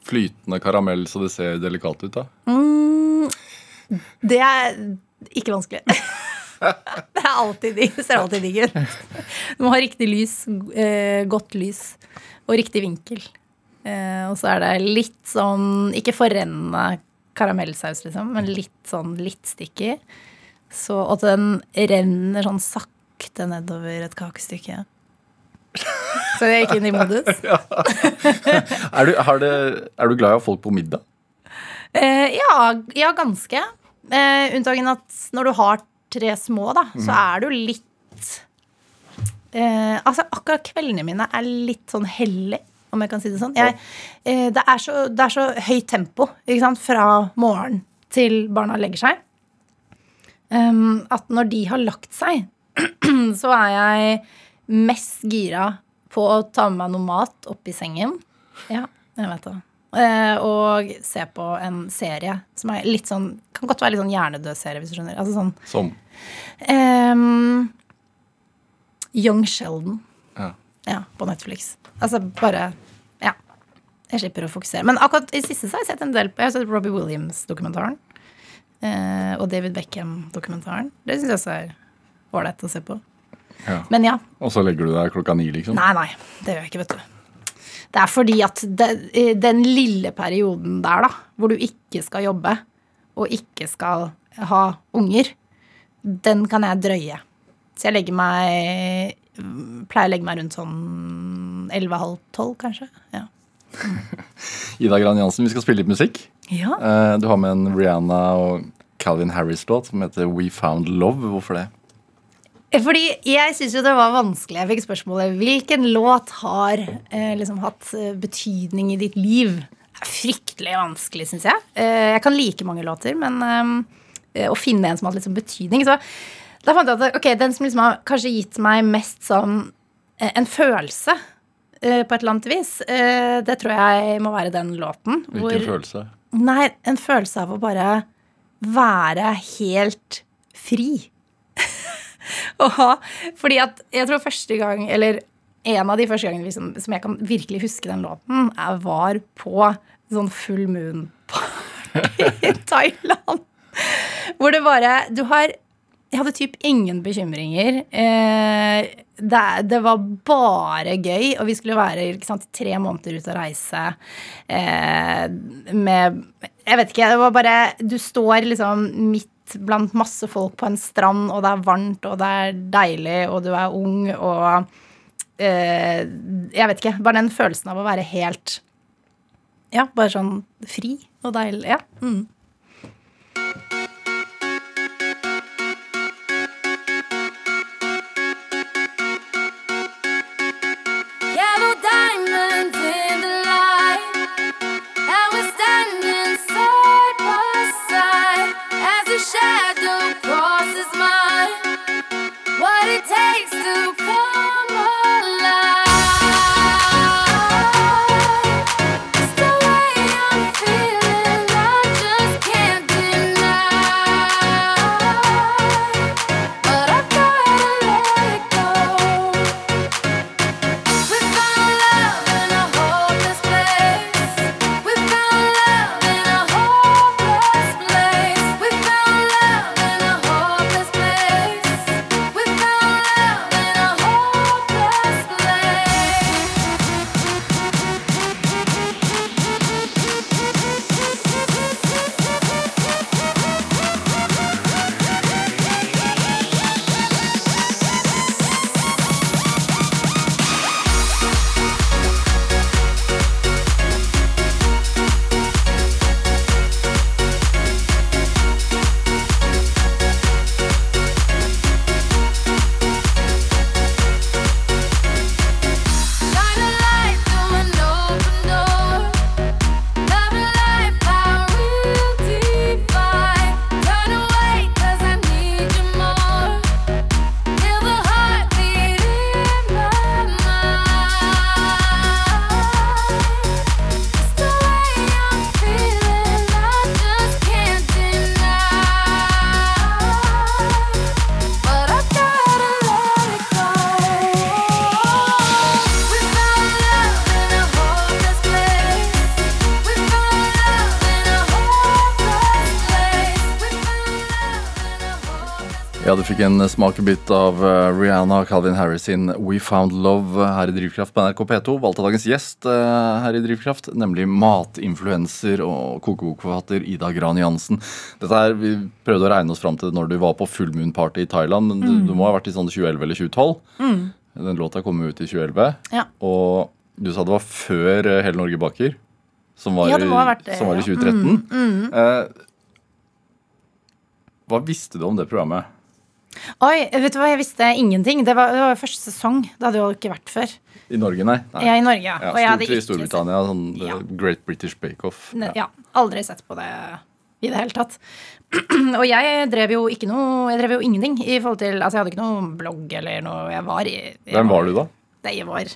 flytende karamell så det ser delikat ut, da? Det er ikke vanskelig. det er alltid digg. Det ser alltid digg ut. Du må ha riktig lys, eh, godt lys, og riktig vinkel. Eh, og så er det litt sånn Ikke forrennende karamellsaus, liksom, men litt sånn litt sticky. Så at den renner sånn sakte nedover et kakestykke. Så jeg gikk inn i modus. Er du, har det, er du glad i å ha folk på middag? Eh, ja, ja, ganske. Eh, unntagen at når du har tre små, da, så er du litt eh, Altså, akkurat kveldene mine er litt sånn hellig, om jeg kan si det sånn. Jeg, eh, det, er så, det er så høyt tempo ikke sant? fra morgen til barna legger seg. Um, at når de har lagt seg, så er jeg mest gira på å ta med meg noe mat opp i sengen. Ja, jeg vet det. Uh, og se på en serie som er litt sånn Kan godt være litt sånn hjernedød serie, hvis du skjønner. Altså sånn Som Um, Young Sheldon. ja. Ja, på Netflix. Altså bare Ja. Jeg slipper å fokusere. Men akkurat i siste så har jeg sett en del på Jeg har sett Robbie Williams-dokumentaren. Eh, og David Beckham-dokumentaren. Det syns jeg også er ålreit å se på. Ja. Men ja. Og så legger du deg klokka ni, liksom? Nei, nei. Det gjør jeg ikke, vet du. Det er fordi at den, den lille perioden der, da, hvor du ikke skal jobbe, og ikke skal ha unger, den kan jeg drøye. Så jeg legger meg Pleier å legge meg rundt sånn 11.30-12, kanskje. Ja. Ida Gran Jansen, vi skal spille litt musikk. ja. Eh, Du har med en Rihanna og Calvin Harris-låt som heter We Found Love. Hvorfor det? Fordi jeg syns jo det var vanskelig. Jeg fikk spørsmålet hvilken låt har eh, liksom hatt eh, betydning i ditt liv. Det er fryktelig vanskelig, syns jeg. Eh, jeg kan like mange låter, men eh, å finne en som har hatt liksom betydning Så da fant jeg at okay, den som liksom har kanskje gitt meg mest sånn eh, en følelse eh, på et eller annet vis, eh, det tror jeg må være den låten. Hvilken følelse? Nei, en følelse av å bare være helt fri. Ha Fordi at jeg tror første gang, eller en av de første gangene liksom, som jeg kan virkelig huske den låten, jeg var på sånn full moon party i Thailand. Hvor det bare Du har Jeg hadde typ ingen bekymringer. Eh, det, det, var bare gøy, og vi skulle være sant, tre måneder ute og reise eh, med Jeg vet ikke, det var bare Du står liksom midt blant masse folk på en strand, og det er varmt, og det er deilig, og du er ung, og eh, Jeg vet ikke. Bare den følelsen av å være helt Ja, bare sånn fri og deilig. Ja. Mm. En smakebit av eh, Rihanna og Calvin Harris sin We Found Love her i Drivkraft på NRK P2. Valgte dagens gjest eh, her i Drivkraft, nemlig matinfluenser og kokebokforfatter Ida Gran Jansen. Dette her, Vi prøvde å regne oss fram til når du var på fullmoon-party i Thailand. men du, du må ha vært i sånn 2011 eller 2012. Den låta kom ut i 2011. Ja. Og du sa det var før eh, Hele Norge baker, som var, Ja, vært som var i ja. 2013. Eh, hva visste du om det programmet? Oi, vet du hva, jeg visste ingenting. Det var, det var første sesong. Det hadde jo ikke vært før. I Norge, nei? nei. Er i Norge, ja. Ja, stort i Storbritannia. Sånn Ja. Great British Bake Off. Ja. ja, aldri sett på det i det hele tatt. og jeg drev jo ikke noe Jeg drev jo ingenting i forhold til Altså, jeg hadde ikke noe blogg eller noe Jeg var i Hvem var du da? Det jeg var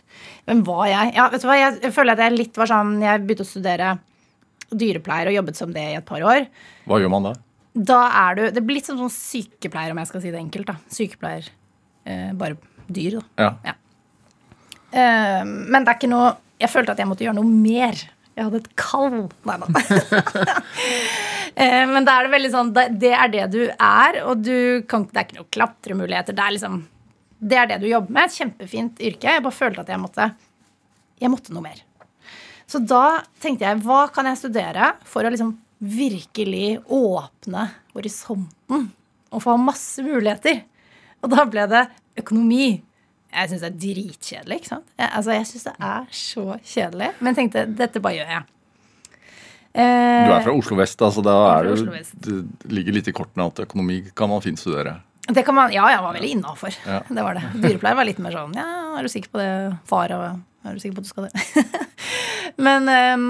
Hvem var jeg? Ja, vet du hva, jeg føler at jeg litt var sånn Jeg begynte å studere dyrepleier og jobbet som det i et par år. Hva gjør man da? Da er du Det blir litt som sånn sykepleier, om jeg skal si det enkelt. da Sykepleier. Eh, bare dyr, da. Ja. Eh, men det er ikke noe Jeg følte at jeg måtte gjøre noe mer. Jeg hadde et kall. Nei da. Eh, men da er det veldig sånn det, det er det du er, og du kan, det er ikke noen klatremuligheter. Det er liksom Det er det du jobber med. Et kjempefint yrke. Jeg bare følte at jeg måtte Jeg måtte noe mer. Så da tenkte jeg, hva kan jeg studere for å liksom virkelig åpne horisonten og få masse muligheter? Og da ble det økonomi. Jeg syns det er dritkjedelig. ikke sant? Jeg, altså, jeg syns det er så kjedelig. Men jeg tenkte dette bare gjør jeg. Eh, Du er fra Oslo vest, altså da er du det, det ligger litt i kortene at økonomi kan man fint studere. Det kan man, Ja, jeg var veldig innafor. Ja. Det var det. Dyrepleier var litt mer sånn Ja, er du sikker på det, far? Og, er du sikker på at du skal det? Men ehm,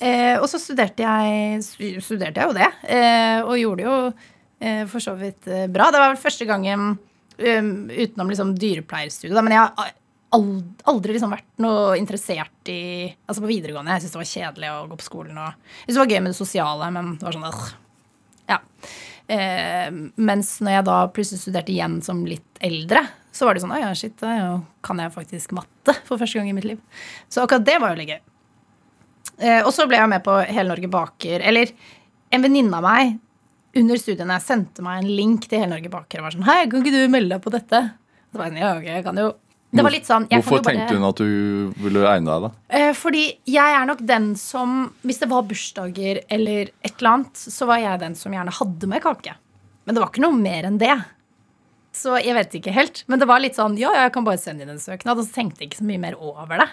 eh, Og så studerte jeg, studerte jeg jo det. Eh, og gjorde jo eh, for så vidt eh, bra. Det var vel første gangen um, utenom liksom dyrepleierstudiet. Men jeg har ald- aldri liksom vært noe interessert i Altså på videregående. Jeg syntes det var kjedelig å gå på skolen. Og, jeg synes det var gøy med det sosiale, men det var sånn øh, ja. Eh, mens når jeg da plutselig studerte igjen som litt eldre, så var det sånn Å ja, shit, da kan jeg faktisk matte for første gang i mitt liv. Så akkurat det var jo litt gøy. Eh, og så ble jeg med på Hele Norge baker. Eller en venninne av meg under studiene sendte meg en link til Hele Norge baker og var sånn Hei, kan ikke du melde deg på dette? Så var jeg sånn, ja, ok, jeg kan jo Det var litt sånn Hvorfor jo tenkte hun at du ville egne deg, da? Eh, Fordi jeg er nok den som Hvis det var bursdager eller et eller annet, så var jeg den som gjerne hadde med kake. Men det var ikke noe mer enn det. Så jeg vet ikke helt. Men det var litt sånn ja, jeg kan bare sende inn en søknad. Og så tenkte jeg ikke så mye mer over det.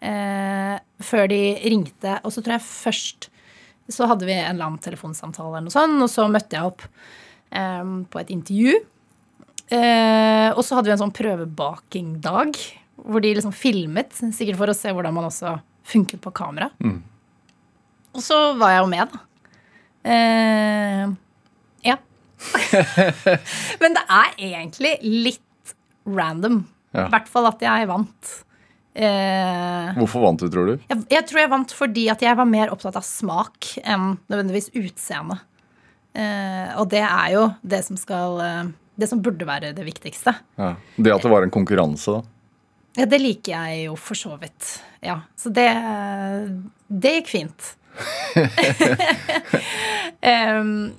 Eh, før de ringte. Og så tror jeg først så hadde vi en eller annen telefonsamtale, eller noe sånt, og så møtte jeg opp eh, på et intervju. Eh, og så hadde vi en sånn prøvebakingdag hvor de liksom filmet, sikkert for å se hvordan man også funket på kamera. Og så var jeg jo med, da. Eh, ja. Men det er egentlig litt random. I Ja. hvert fall at jeg vant. Eh, Hvorfor vant du, tror du? jeg, jeg tror jeg vant fordi at jeg var mer opptatt av smak enn nødvendigvis utseende. Eh, og det er jo det som skal eh, Det som burde være det viktigste. Ja. Det at det var en konkurranse, da. Ja, det liker jeg jo for så vidt. Ja, Så det Det gikk fint. um,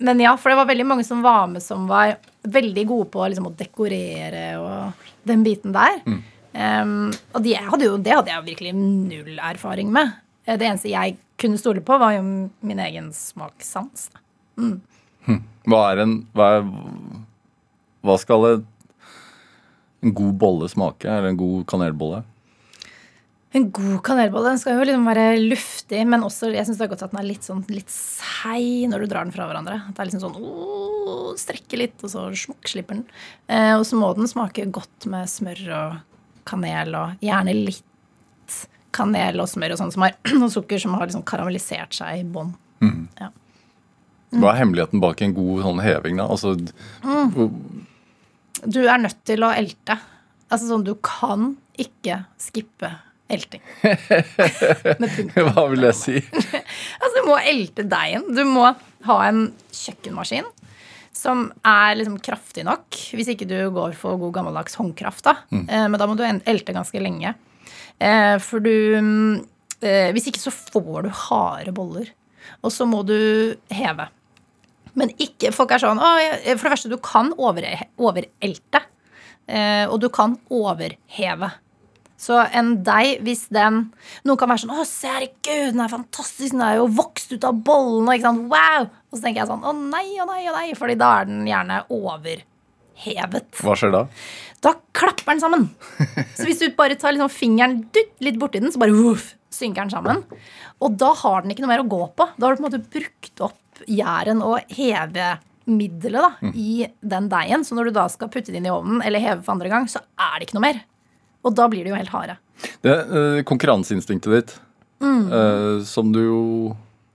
men ja, for det var veldig mange som var med som var veldig gode på liksom, å dekorere og den biten der. Em, og de hadde jo, det hadde jeg virkelig null erfaring med. Eh, Det eneste jeg kunne stole på, var jo min egen smakssans. da. Hva er en Hva, er, hva skal en god bolle smake? Eller en god kanelbolle? En god kanelbolle den skal jo liksom være luftig, men også jeg synes det er godt at den er litt sånn litt seig når du drar den fra hverandre. At det er liksom sånn åh, strekker litt, og så smukk slipper den. Eh, og så må den smake godt med smør og kanel, og gjerne litt kanel og smør og sånn som har noe sukker som har liksom karamellisert seg i bånn. Ja. Hva er hemmeligheten bak en god sånn heving, da? Altså, mm. Du er nødt til å elte. Altså sånn, du kan ikke skippe elting. hva vil det si? Altså, du må elte deigen. Du må ha en kjøkkenmaskin som er liksom kraftig nok. Hvis ikke du går for god gammeldags håndkraft. da. Mm. Men da må du elte ganske lenge. Eh, For du mm, eh, Hvis ikke så får du harde boller. Og så må du heve. Men ikke Folk er sånn For det første, du kan over, overelte. eh, Og du kan overheve. Så en deg, hvis den Noen kan være sånn 'Å, herregud, den er fantastisk. Den er jo vokst ut av bollene.' Ikke sant? Wow! Og så tenker jeg sånn 'Å nei, å nei, å nei', Fordi da er den gjerne overhevet. Hva skjer da? Da klapper den sammen. Så hvis du bare tar liksom fingeren dutt, litt borti den, så bare voff, synker den sammen. Og da har den ikke noe mer å gå på. Da har du på en måte brukt opp gjæren og heve middelet da, i den deigen. Så når du da skal putte det inn i ovnen eller heve for andre gang, så er det ikke noe mer. Og da blir det jo helt harde. Det er konkurranseinstinktet ditt, eh, som du jo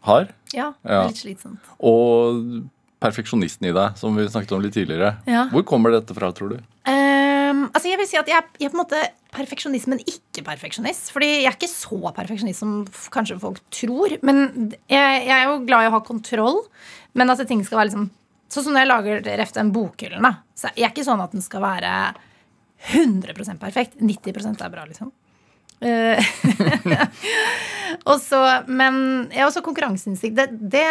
har, Ja, det er litt slitsomt. og perfeksjonisten i deg, som vi snakket om litt tidligere. Ja. Hvor kommer dette fra, tror du? Um, altså jeg vil si at jeg, jeg er på en måte perfeksjonist, men ikke perfeksjonist. Fordi jeg er ikke så perfeksjonist som kanskje folk tror. Men jeg, jeg er jo glad i å ha kontroll. Men at ting skal være liksom Sånn som når jeg lager refte en bokhyllen, da. Så jeg er ikke sånn at den skal være 100% perfekt. 90% er bra, liksom. også, men ja, også konkurranseinstinkt. Det, det,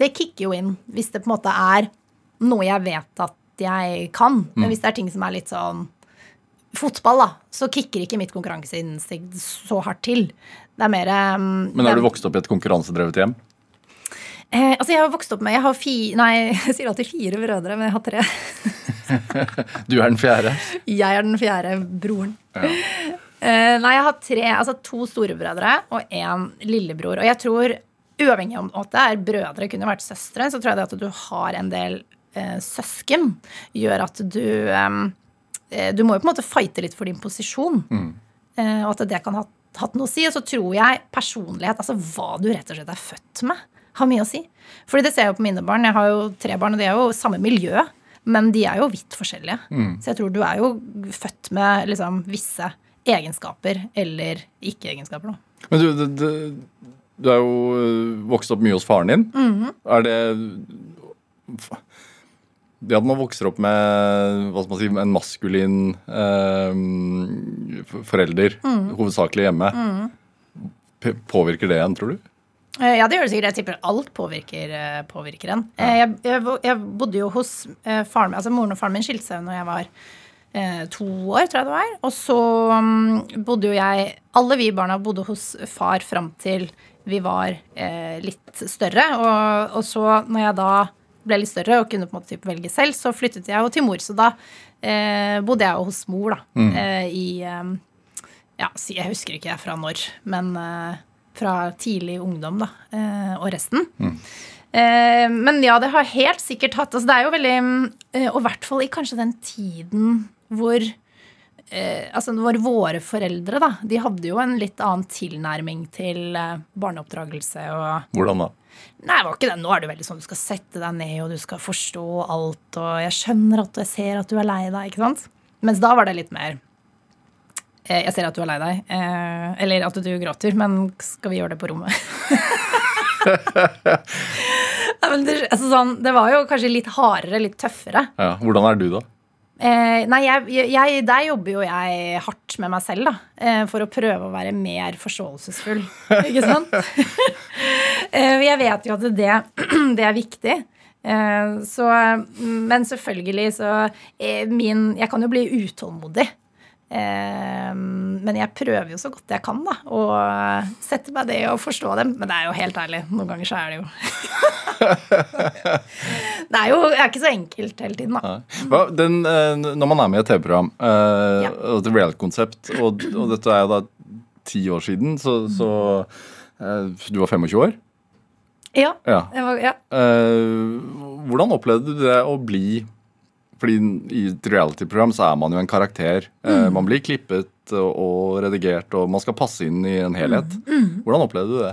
det kicker jo inn hvis det på en måte er noe jeg vet at jeg kan. Men hvis det er ting som er litt sånn fotball, da, så kicker ikke mitt konkurranseinstinkt så hardt til. Det er mer um, Men har du vokst opp i et konkurransedrevet hjem? Eh, altså, jeg har vokst opp med Jeg har fi, Nei, jeg sier alltid fire brødre, men jeg har tre. Du er den fjerde. Jeg er den fjerde broren. Eh, nei, jeg har tre, altså to storebrødre og én lillebror. Og jeg tror, uavhengig om at det er brødre, kunne vært søstre, så tror jeg det at du har en del eh, søsken, gjør at du eh, eh, Du må jo på en måte fighte litt for din posisjon. Eh, og at det kan ha hatt noe å si. Og så tror jeg personlighet, altså hva du rett og slett er født med, har mye å si. Fordi det ser jeg jo på mine barn. Jeg har jo tre barn, og de er jo samme miljø. Men de er jo vidt forskjellige. Så jeg tror du er jo født med liksom, visse egenskaper eller ikke-egenskaper. Men du, du, du, du er jo øh, vokst opp mye hos faren din. Mhm. Er det Det at man vokser opp med hva skal man si, en maskulin eh, forelder, Mhm. hovedsakelig hjemme, p- påvirker det en, tror du? Eh, Ja, det gjør det sikkert. Jeg tipper alt påvirker, eh, påvirker en. Ja. Jeg, jeg, jeg bodde jo hos eh, faren min, altså Moren og faren min skilte seg når jeg var eh, to år, tror jeg det var. Og så um, bodde jo jeg Alle vi barna bodde hos far fram til vi var eh, litt større. Og, og så, når jeg da ble litt større og kunne på en måte typ velge selv, så flyttet jeg jo til mor. Så da eh, bodde jeg jo hos mor, da. Eh, I eh, ja, jeg husker ikke fra når, men eh, fra tidlig ungdom, da, eh, og resten. Mm. men ja, det har helt sikkert hatt altså Det er jo veldig eh, Og i hvert fall i kanskje den tiden hvor eh, Altså hvor våre foreldre, da, de hadde jo en litt annen tilnærming til eh, barneoppdragelse og Hvordan da? Nei, det var ikke det. Nå er det veldig sånn du skal sette deg ned, og du skal forstå alt, og jeg skjønner at du jeg ser at du er lei deg, ikke sant? Mens da var det litt mer eh, Jeg ser at du er lei deg, eh, eller at du gråter, men skal vi gjøre det på rommet? Men det, altså sånn, det var jo kanskje litt hardere, litt tøffere. Ja, Hvordan er du, da? Eh, nei, jeg, jeg, der jobber jo jeg hardt med meg selv, da. Eh, for å prøve å være mer forståelsesfull. Ikke sant? eh, jeg vet jo at det, det er viktig. Eh, så, men selvfølgelig så eh, min Jeg kan jo bli utålmodig. Eh, men jeg prøver jo så godt jeg kan da å sette meg det og forstå dem. Men det er jo helt ærlig. Noen ganger så er det jo Det er jo det er ikke så enkelt hele tiden, da. Hva, den, eh, når man er med i et TV-program, eh, Ja. et reality-konsept, og, og dette er jo da ti år siden, så, så eh, Du var 25 år? Ja. Ja. Var, ja. Hvordan opplevde du det å bli Fordi i et reality-program så er man jo en karakter. Mm. man blir klippet og, redigert, og man skal passe inn i en helhet. Hvordan opplevde du det?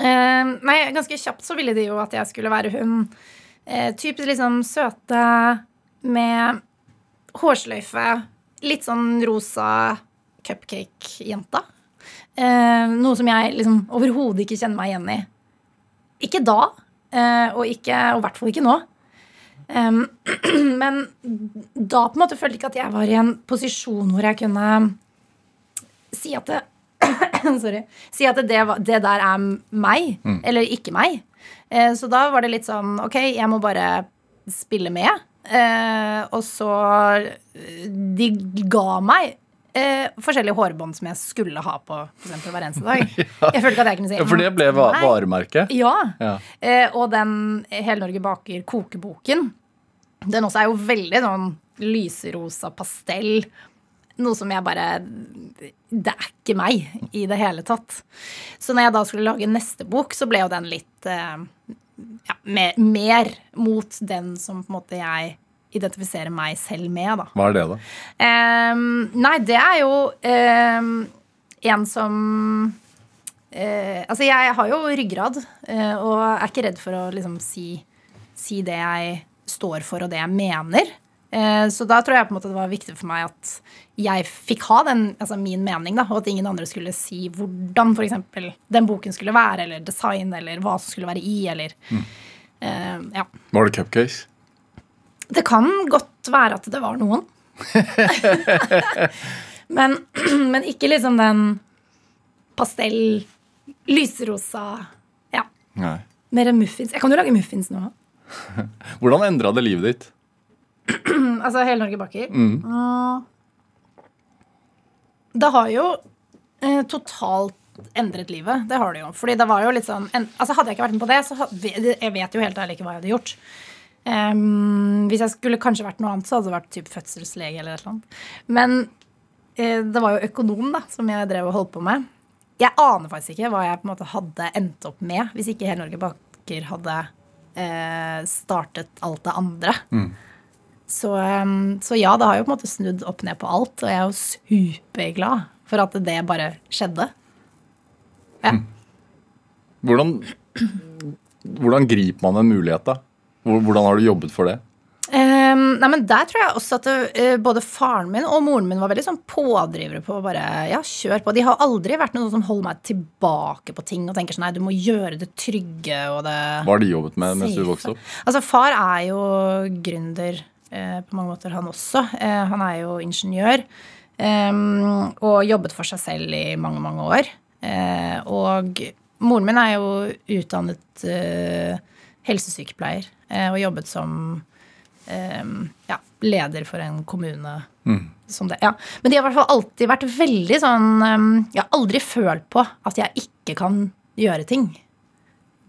Eh, nei, ganske kjapt så ville de jo at jeg skulle være hun eh, typisk liksom søte med hårsløyfe, litt sånn rosa cupcake-jenta. Eh, noe som jeg liksom overhodet ikke kjenner meg igjen i. Ikke da, eh, og ikke, og i hvert fall ikke nå. Em, men da på en måte følte jeg ikke at jeg var i en posisjon hvor jeg kunne si at det Sorry. Si at det, det der er meg, eller ikke meg. Uh, så da var det litt sånn Ok, jeg må bare spille med. Uh, og så eh, De ga meg eh, forskjellige hårbånd som jeg skulle ha på for eksempel, hver eneste dag. Jeg følte ikke at jeg kunne si Ja, For det ble va varemerket? Ja. Ja. Eh, og den Hele Norge baker kokeboken. Den også er jo veldig sånn lyserosa pastell. Noe som jeg bare Det er ikke meg i det hele tatt. Så når jeg da skulle lage neste bok, så ble jo den litt eh, ja, mer, mer mot den som på en måte jeg identifiserer meg selv med, da. Hva er det, da? Um, nei, det er jo um, en som uh, Altså, jeg har jo ryggrad, uh, og er ikke redd for å liksom si, si det jeg står for, og det jeg mener. Eh, så da tror jeg på en måte det var viktig for meg at jeg fikk ha den, altså min mening, da, og at ingen andre skulle si hvordan for eksempel den boken skulle være, eller design, eller hva som skulle være i, eller eh, Ja. Var det cupcakes? Det kan godt være at det var noen. men, men ikke liksom den pastell, lyserosa Ja, Nei. mer muffins. Jeg kan jo lage muffins nå. Hvordan endra det livet ditt? Altså Hele Norge baker. Mm. Det har jo eh, totalt endret livet. Det har det jo. Fordi det var jo litt sånn en, altså Hadde jeg ikke vært med på det, så hadde, jeg vet jo helt ærlig ikke hva jeg hadde gjort. Um, hvis jeg skulle kanskje vært noe annet, så hadde det vært typ fødselslege eller et eller annet. Men eh, det var jo økonom da, som jeg drev og holdt på med. Jeg aner faktisk ikke hva jeg på en måte hadde endt opp med hvis ikke Hele Norge Baker hadde eh, startet alt det andre. Så, um, så ja, det har jo på en måte snudd opp ned på alt, og jeg er jo superglad for at det bare skjedde. Ja. Hvordan, hvordan griper man en mulighet, da? Hvordan har du jobbet for det? Um, nei, men Der tror jeg også at eh, både faren min og moren min var veldig sånn pådrivere på å bare ja, kjør på. De har aldri vært noen som holder meg tilbake på ting og tenker sånn nei, du må gjøre det trygge og det Hva har de jobbet med mens du vokste opp? Altså, far er jo gründer uh, på mange måter, han også. Uh, han er jo ingeniør. um, og jobbet for seg selv i mange, mange år. Og moren min er jo utdannet helsesykepleier og jobbet som ja, leder for en kommune som det. Ja. Men de har i hvert fall alltid vært veldig sånn eh, Jeg har aldri følt på at jeg ikke kan gjøre ting.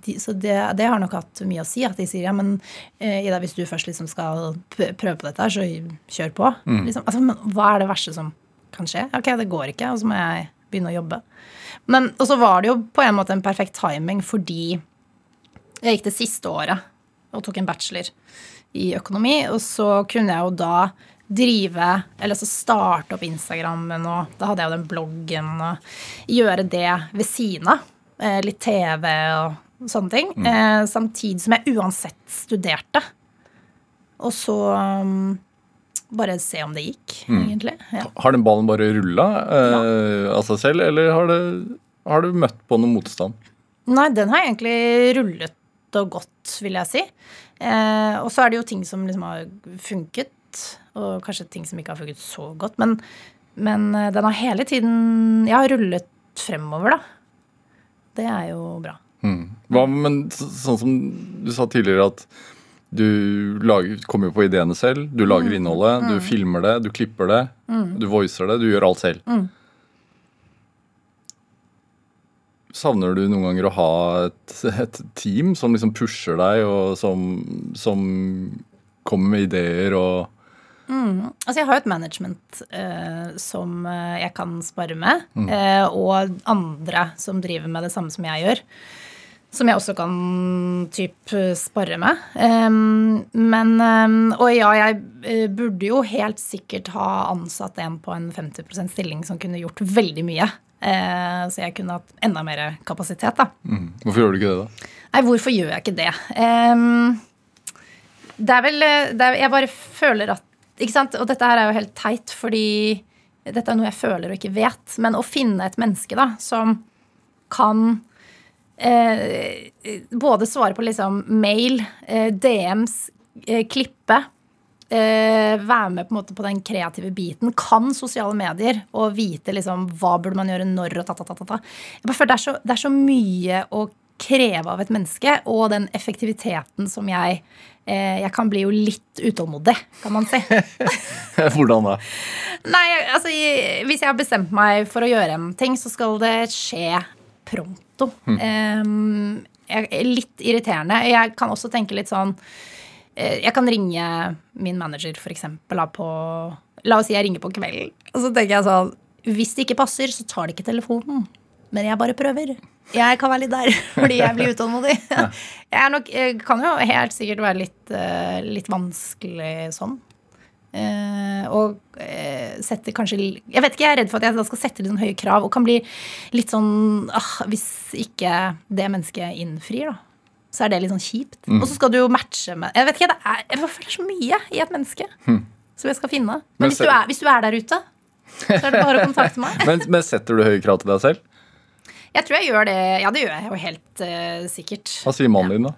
De, så det, det har nok hatt mye å si. At de sier ja, men eh, Ida, hvis du først liksom skal prøve på dette, her, så kjør på. Liksom, altså, men hva er det verste som kan skje? Ok, det går ikke, og så må jeg begynne å jobbe. Men, og så var det jo på en måte en perfekt timing fordi jeg gikk det siste året og tok en bachelor i økonomi, og så kunne jeg jo da drive, eller så starte opp Instagrammen, og da hadde jeg jo den bloggen, og gjøre det ved siden av. Eh, litt TV og sånne ting. Eh, samtidig som jeg uansett studerte. Og så um, bare se om det gikk, egentlig. Ja. Har den ballen bare rulla eh, av seg selv, eller har, det, har du møtt på noe motstand? Nei, den har egentlig rullet og gått, vil jeg si. Eh, og så er det jo ting som liksom har funket, og kanskje ting som ikke har funket så godt. Men, men eh, den har hele tiden Jeg har rullet fremover, da. Det er jo bra. Hva, men så, sånn som du sa tidligere at du lager, kommer jo på ideene selv. Du lager innholdet, du filmer det, du klipper det, du voicer det. Du gjør alt selv. Savner du noen ganger å ha et, et team som liksom pusher deg, og som, som kommer med ideer og Altså, jeg har jo et management eh, som eh, jeg kan spare med, eh, og andre som driver med det samme som jeg gjør. Som jeg også kan typ spare med. Um, men um, Og ja, jeg eh, burde jo helt sikkert ha ansatt en på en 50% stilling som kunne gjort veldig mye. Eh, så jeg kunne hatt enda mer kapasitet, da. mm. Hvorfor gjør du ikke det, da? Nei, hvorfor gjør jeg ikke det? Eh, det er vel det er, Jeg bare føler at Ikke sant? Og dette her er jo helt teit, fordi dette er noe jeg føler og ikke vet. Men å finne et menneske da, som kan eh, både svare på liksom mail, eh, DMs, eh, klippe eh, være med på, på den kreative biten. Kan sosiale medier og vite liksom hva burde man gjøre når og ta, ta, ta, ta. Jeg bare føler det er, så, det er så mye å kreve av et menneske, og den effektiviteten som jeg eh, Jeg kan bli jo litt utålmodig, kan man si. Hvordan da? Nei, altså Hvis jeg har bestemt meg for å gjøre en ting, så skal det skje pronto. Um, jeg, litt irriterende. Jeg kan også tenke litt sånn eh, Jeg kan ringe min manager, for eksempel, på La oss si jeg ringer på kvelden. Og så tenker jeg sånn Hvis det ikke passer, så tar de ikke telefonen. Men jeg bare prøver. Jeg kan være litt der, fordi jeg blir utålmodig. Jeg, er nok, jeg kan jo helt sikkert være litt, eh, litt vanskelig sånn. Eh, og eh, setter kanskje Jeg vet ikke, jeg er redd for at jeg da skal sette litt sånn høye krav og kan bli litt sånn ah, Hvis ikke det mennesket innfrir, da. Så er det litt sånn kjipt. Og så skal du jo matche med Jeg vet ikke, det er, jeg føler så mye i et menneske som jeg skal finne. Men Men hvis du, er, hvis du er der ute, så er det bare å kontakte meg. Men, men setter du høye krav til deg selv? Jeg tror jeg gjør det. Ja, det gjør jeg jo helt uh, sikkert. Hva sier mannen din, da?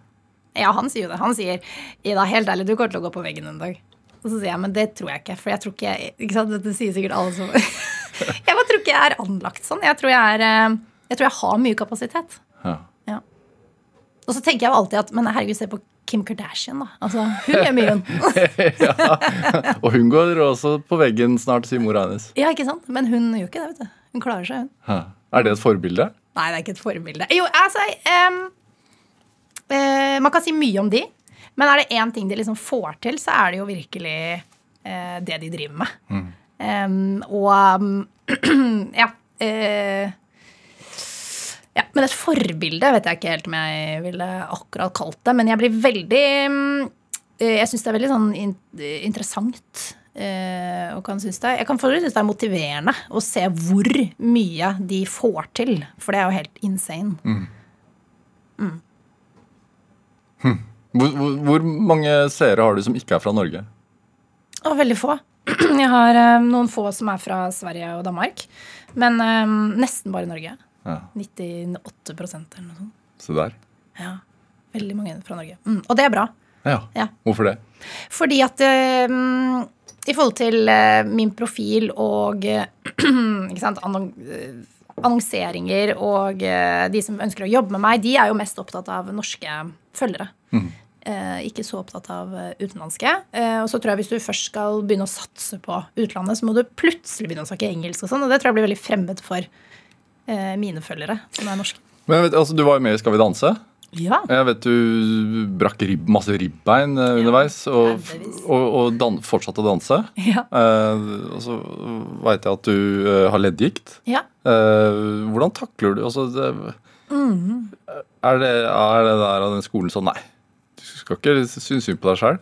Ja, han sier jo det. Han sier Ida, helt ærlig, du kommer til å gå på veggen en dag. Og så sier jeg, men det tror jeg ikke. For jeg tror ikke jeg ikke sant? Dette sier sikkert alle som Jeg bare tror ikke jeg er anlagt sånn. Jeg tror jeg er eh, Jeg tror jeg har mye kapasitet. Ja. Ja. Og så tenker jeg jo alltid at Men herregud, se på Kim Kardashian, da. Altså, hun gjør mye, hun. Og hun går også på veggen snart, sier mora hennes. Ja, ikke sant? Men hun gjør ikke det, vet du. Hun klarer seg, hun. Er det et forbilde? Nei, det er ikke et forbilde. Jo, altså um, uh, Man kan si mye om de, men er det én ting de liksom får til, så er det jo virkelig uh, det de driver med. Em, og um, ja. Eh, ja. Men et forbilde vet jeg ikke helt om jeg ville akkurat kalt det. Men jeg blir veldig mm, eh, Jeg syns det er veldig sånn interessant. eh, og kan synes det, jeg kan synes det er motiverende å se hvor mye de får til. For det er jo helt insane. Hvor, hvor, hvor mange seere har du som ikke er fra Norge? Og veldig få. Jeg har eh, noen få som er fra Sverige og Danmark. Men um, nesten bare Norge. Ja, 98 eller noe sånt. Se der. Ja, Veldig mange fra Norge. Mm. Og det er bra. Ja. Ja. Hvorfor det? Fordi at uh, I forhold til uh, min profil og eh, ikke sant, annon- annonseringer og uh, de som ønsker å jobbe med meg, de er jo mest opptatt av norske følgere. Eh, ikke så opptatt av utenlandske. Og så tror jeg hvis du først skal begynne å satse på utlandet, så må du plutselig begynne å snakke engelsk og sånn, og det tror jeg blir veldig fremmed for mine følgere som er norske. Men vet, altså, Du var jo med i Skal vi danse. Ja. Jeg vet du brakk rib, masse ribbein eh, underveis og, og, og dan fortsatte å danse. Ja. Eh, og så veit jeg at du eh, har leddgikt. ja. Eh, hvordan takler du altså, det, Mm. er, det, er det der av den skolen sånn Nei, du skal ikke synes synd på deg sjøl.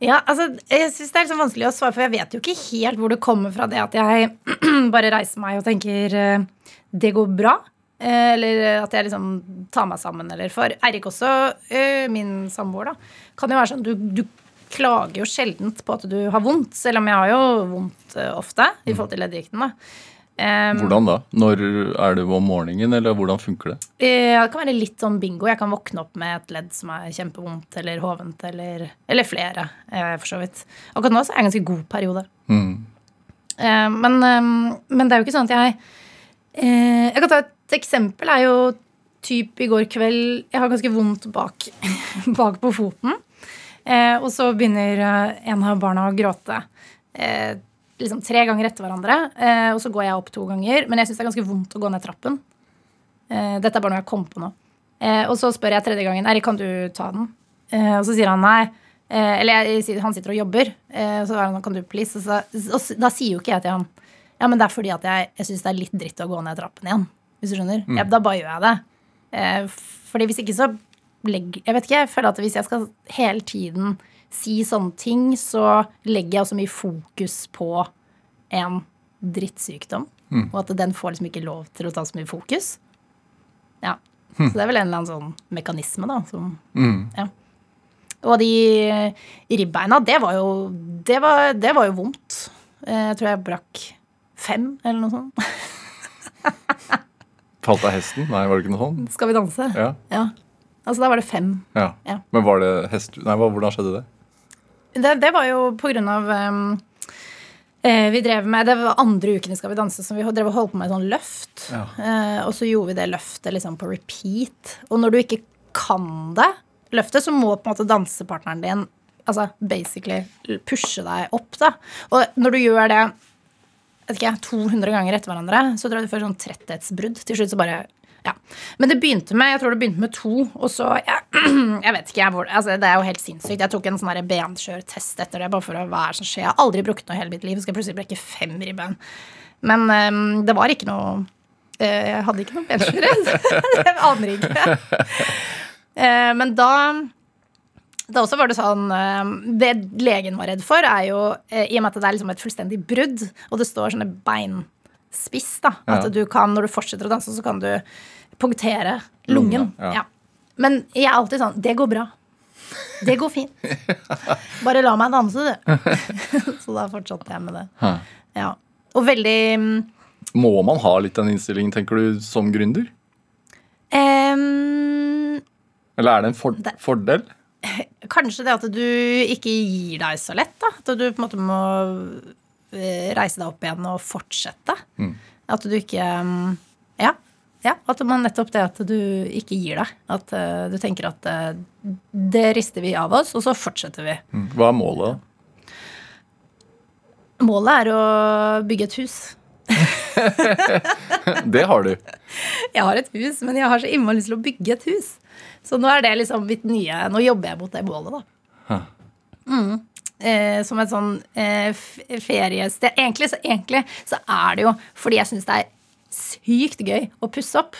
Ja, altså, jeg synes Det er liksom vanskelig å svare, for jeg vet jo ikke helt hvor det kommer fra det at jeg bare reiser meg og tenker eh, det går bra. eh, Eller at jeg liksom tar meg sammen. Eller for Eirik også, eh, min samboer, da, kan jo være sånn du, du klager jo sjeldent på at du har vondt, selv om jeg har jo vondt eh, ofte i forhold til leddgikten. Um, Hvordan da? Når Er det om morgenen, eller hvordan funker det? Ja, det kan være litt sånn bingo. Jeg kan våkne opp med et ledd som er kjempevondt eller hovent, eller, eller flere, eh, for så vidt. Akkurat nå så er jeg en ganske god periode. Mm. Eh, Men, men det er jo ikke sånn at jeg Jeg kan ta et eksempel. er jo typ i går kveld Jeg har ganske vondt bak, bak på foten. Og så begynner en av barna å gråte. Eh, liksom tre ganger etter hverandre. Eh, og så går jeg opp to ganger. Men jeg syns det er ganske vondt å gå ned trappen. Eh, dette er bare noe jeg kom på nå. Eh, og så spør jeg tredje gangen Erik, kan du ta den. Eh, og så sier han nei. Eh, eller jeg, han sitter og jobber. Eh, og så er han kan du please. Og, så, og da sier jo ikke jeg til han ja, men det er fordi at jeg, jeg syns det er litt dritt å gå ned trappen igjen. Hvis du skjønner. Ja, da bare gjør jeg det. Eh, fordi hvis ikke så legger Jeg vet ikke, jeg føler at hvis jeg skal hele tiden si sånne ting, så legger jeg også mye fokus på en drittsykdom. Og at den får liksom ikke lov til å ta så mye fokus. Ja. Så det er vel en eller annen sånn mekanisme, da. Som, ja. Og de ribbeina, det var jo Det var, det var jo vondt. Eh, Jeg tror jeg brakk fem, eller noe sånt. Falt av hesten? Nei, var det ikke noe sånt? Skal vi danse? Ja. Ja. Altså, da var det fem. ja. Ja. Men var det hest... Nei, hvordan skjedde det? Det, det var jo på grunn av um, Vi drev med Det var andre uken i Skal vi danse som vi drev og holdt på med et sånn løft. Ja. Uh, og så gjorde vi det løftet liksom på repeat. Og når du ikke kan det løftet, så må på en måte dansepartneren din altså basically pushe deg opp. da. Og når du gjør det vet ikke, 200 ganger etter hverandre, så tror jeg du får sånn tretthetsbrudd. Til slutt så bare ja. Men det begynte med jeg tror det begynte med to, og så Jeg, jeg vet ikke, jeg, altså, Det er jo helt sinnssykt. Jeg tok en sånn benskjørtest etter det, bare for å det som skjer Jeg har aldri brukket noe i hele mitt liv. Skal jeg plutselig brekke fem ribbein. Men um, det var ikke noe uh, Jeg hadde ikke noe benskjørhet. jeg aner ikke. Uh, men da da også var det sånn eh, Det legen var redd for, er jo eh, I og med at det er liksom et fullstendig brudd, og det står sånne beinspiss, da At Ja. du kan, når du fortsetter å danse, så kan du punktere lungen. Lunga, ja. Men jeg er alltid sånn Det går bra. Det går fint. Bare la meg danse, du. så da fortsatte jeg med det. Ja. Og veldig mm, Må man ha litt den innstillingen, tenker du, som gründer? Um, Eller er det en for Det- fordel? Kanskje det at du ikke gir deg så lett. da At du på en måte må reise deg opp igjen og fortsette. At du ikke mm, Ja. ja at man nettopp det at du ikke gir deg. At eh, du tenker at eh, det rister vi av oss, og så fortsetter vi. Mm. Hva er målet? da? Målet er å bygge et hus. Det har du. Jeg har et hus, men jeg har så innmari lyst til å bygge et hus. Så nå er det liksom mitt nye Nå jobber jeg mot det målet, da. Mm. Eh, som et sånn eh, feriested. Egentlig, så- egentlig så er det jo fordi jeg syns det er sykt gøy å pusse opp.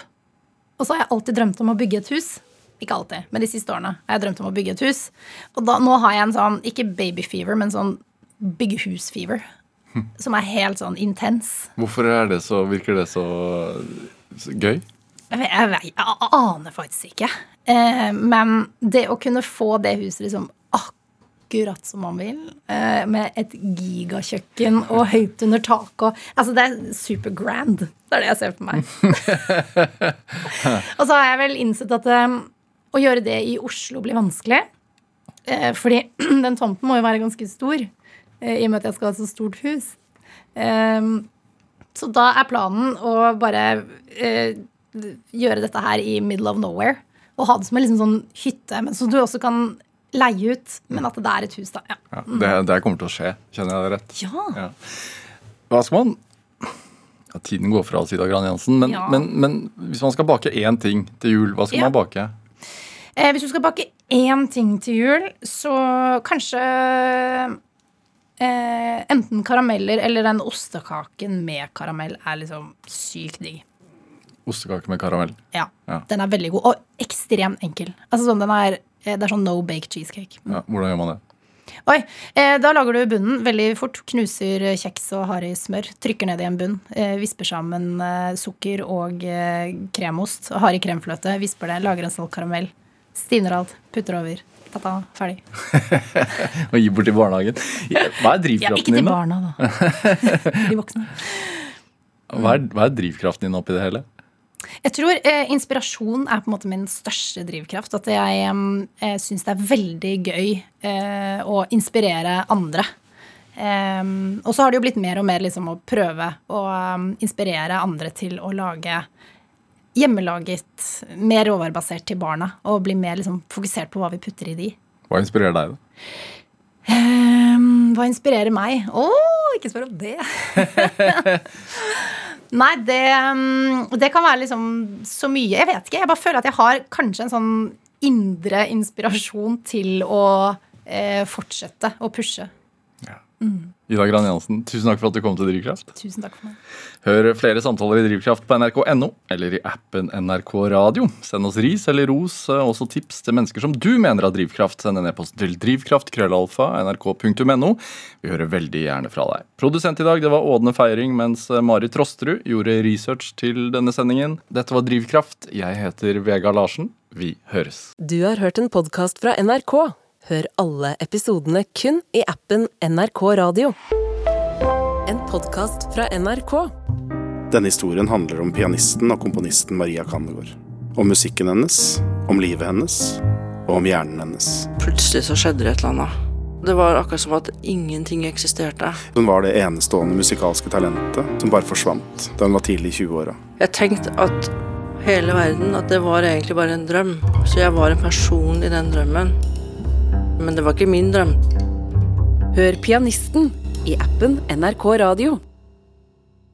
Og så har jeg alltid drømt om å bygge et hus. Ikke alltid, men de siste årene har jeg drømt om å bygge et hus. Og da, nå har jeg en sånn, ikke baby fever, men sånn byggehusfever. hus-fever. Som er helt sånn intens. Hvorfor er det så, virker det så, så gøy? Jeg, jeg, jeg aner faktisk ikke. Eh, men det å kunne få det huset liksom akkurat som man vil, eh, med et gigakjøkken og høyt under taket og Altså, det er super grand. Det er det jeg ser for meg. og så har jeg vel innsett at um, å gjøre det i Oslo blir vanskelig. Uh, fordi den tomten må jo være ganske stor, uh, i og med at jeg skal ha et så stort hus. Um, Så da er planen å bare uh, gjøre dette her i middle of nowhere. Og ha det som en liksom sånn hytte, men så du også kan leie ut. Men at det er et hus, da. Ja. Ja, det, det kommer til å skje, kjenner jeg det rett. ja. Ja. Hva skal man ja, Tiden går fra oss, Ida Gran Jansen. Men, men, men hvis man skal bake én ting til jul, hva skal man bake? Eh, hvis du skal bake én ting til jul, så kanskje eh, enten karameller eller den ostekaken med karamell er liksom sykt digg. Ostekake med karamell. Ja. Den er veldig god. Og ekstremt enkel. Altså sånn, den er, det er sånn no bake cheesecake. Ja, hvordan gjør man det? Oi, eh, Da lager du bunnen veldig fort. Knuser eh, kjeks og harry smør. Trykker ned i en bunn. Eh, visper sammen eh, sukker og eh, kremost. Harry kremfløte. Visper det. Lager en salt karamell. Stivner alt. Putter over. Ta-ta. Ferdig. Og gi bort til barnehagen. Hva er drivkraften Ja, drivkraften ikke til barna, da. De voksne. Hva er, hva er drivkraften din oppi det hele? Jeg tror eh, inspirasjon er på en måte min største drivkraft. At jeg eh, syns det er veldig gøy eh, å inspirere andre. Um, og så har det jo blitt mer og mer liksom å prøve å um, inspirere andre til å lage hjemmelaget, mer råvarebasert til barna. Og bli mer liksom, fokusert på hva vi putter i de. Hva inspirerer deg? da? Um, hva inspirerer meg? Å, ikke spør om det. Nei, det, det kan være liksom så mye. Jeg vet ikke. Jeg bare føler at jeg har kanskje en sånn indre inspirasjon til å eh, fortsette å pushe. Ida Gran Jansen, tusen takk for at du kom til Drivkraft. Tusen takk for meg. Hør flere samtaler i Drivkraft på nrk.no eller i appen NRK Radio. Send oss ris eller ros, eh, også tips til mennesker som du mener har drivkraft. Send en e-post til drivkraft.krøllalfa nrk.no. Vi hører veldig gjerne fra deg. Produsent i dag det var Ådne Feiring, mens Mari Marit Trosterud gjorde research til denne sendingen. Dette var Drivkraft. Jeg heter Vegard Larsen. Vi høres. Du har hørt en podkast fra NRK. Hør alle episodene kun i appen NRK Radio. En podkast fra NRK. Denne historien handler om pianisten og komponisten Maria Kandegård. Om musikken hennes, om livet hennes og om hjernen hennes. Plutselig så skjedde det et eller annet. Det var akkurat som at ingenting eksisterte. Hun var det enestående musikalske talentet som bare forsvant da hun var tidlig i 20-åra. Jeg tenkte at hele verden, at det var egentlig bare en drøm. Så jeg var en person i den drømmen. Men det var ikke min drøm. Hør pianisten i appen NRK Radio.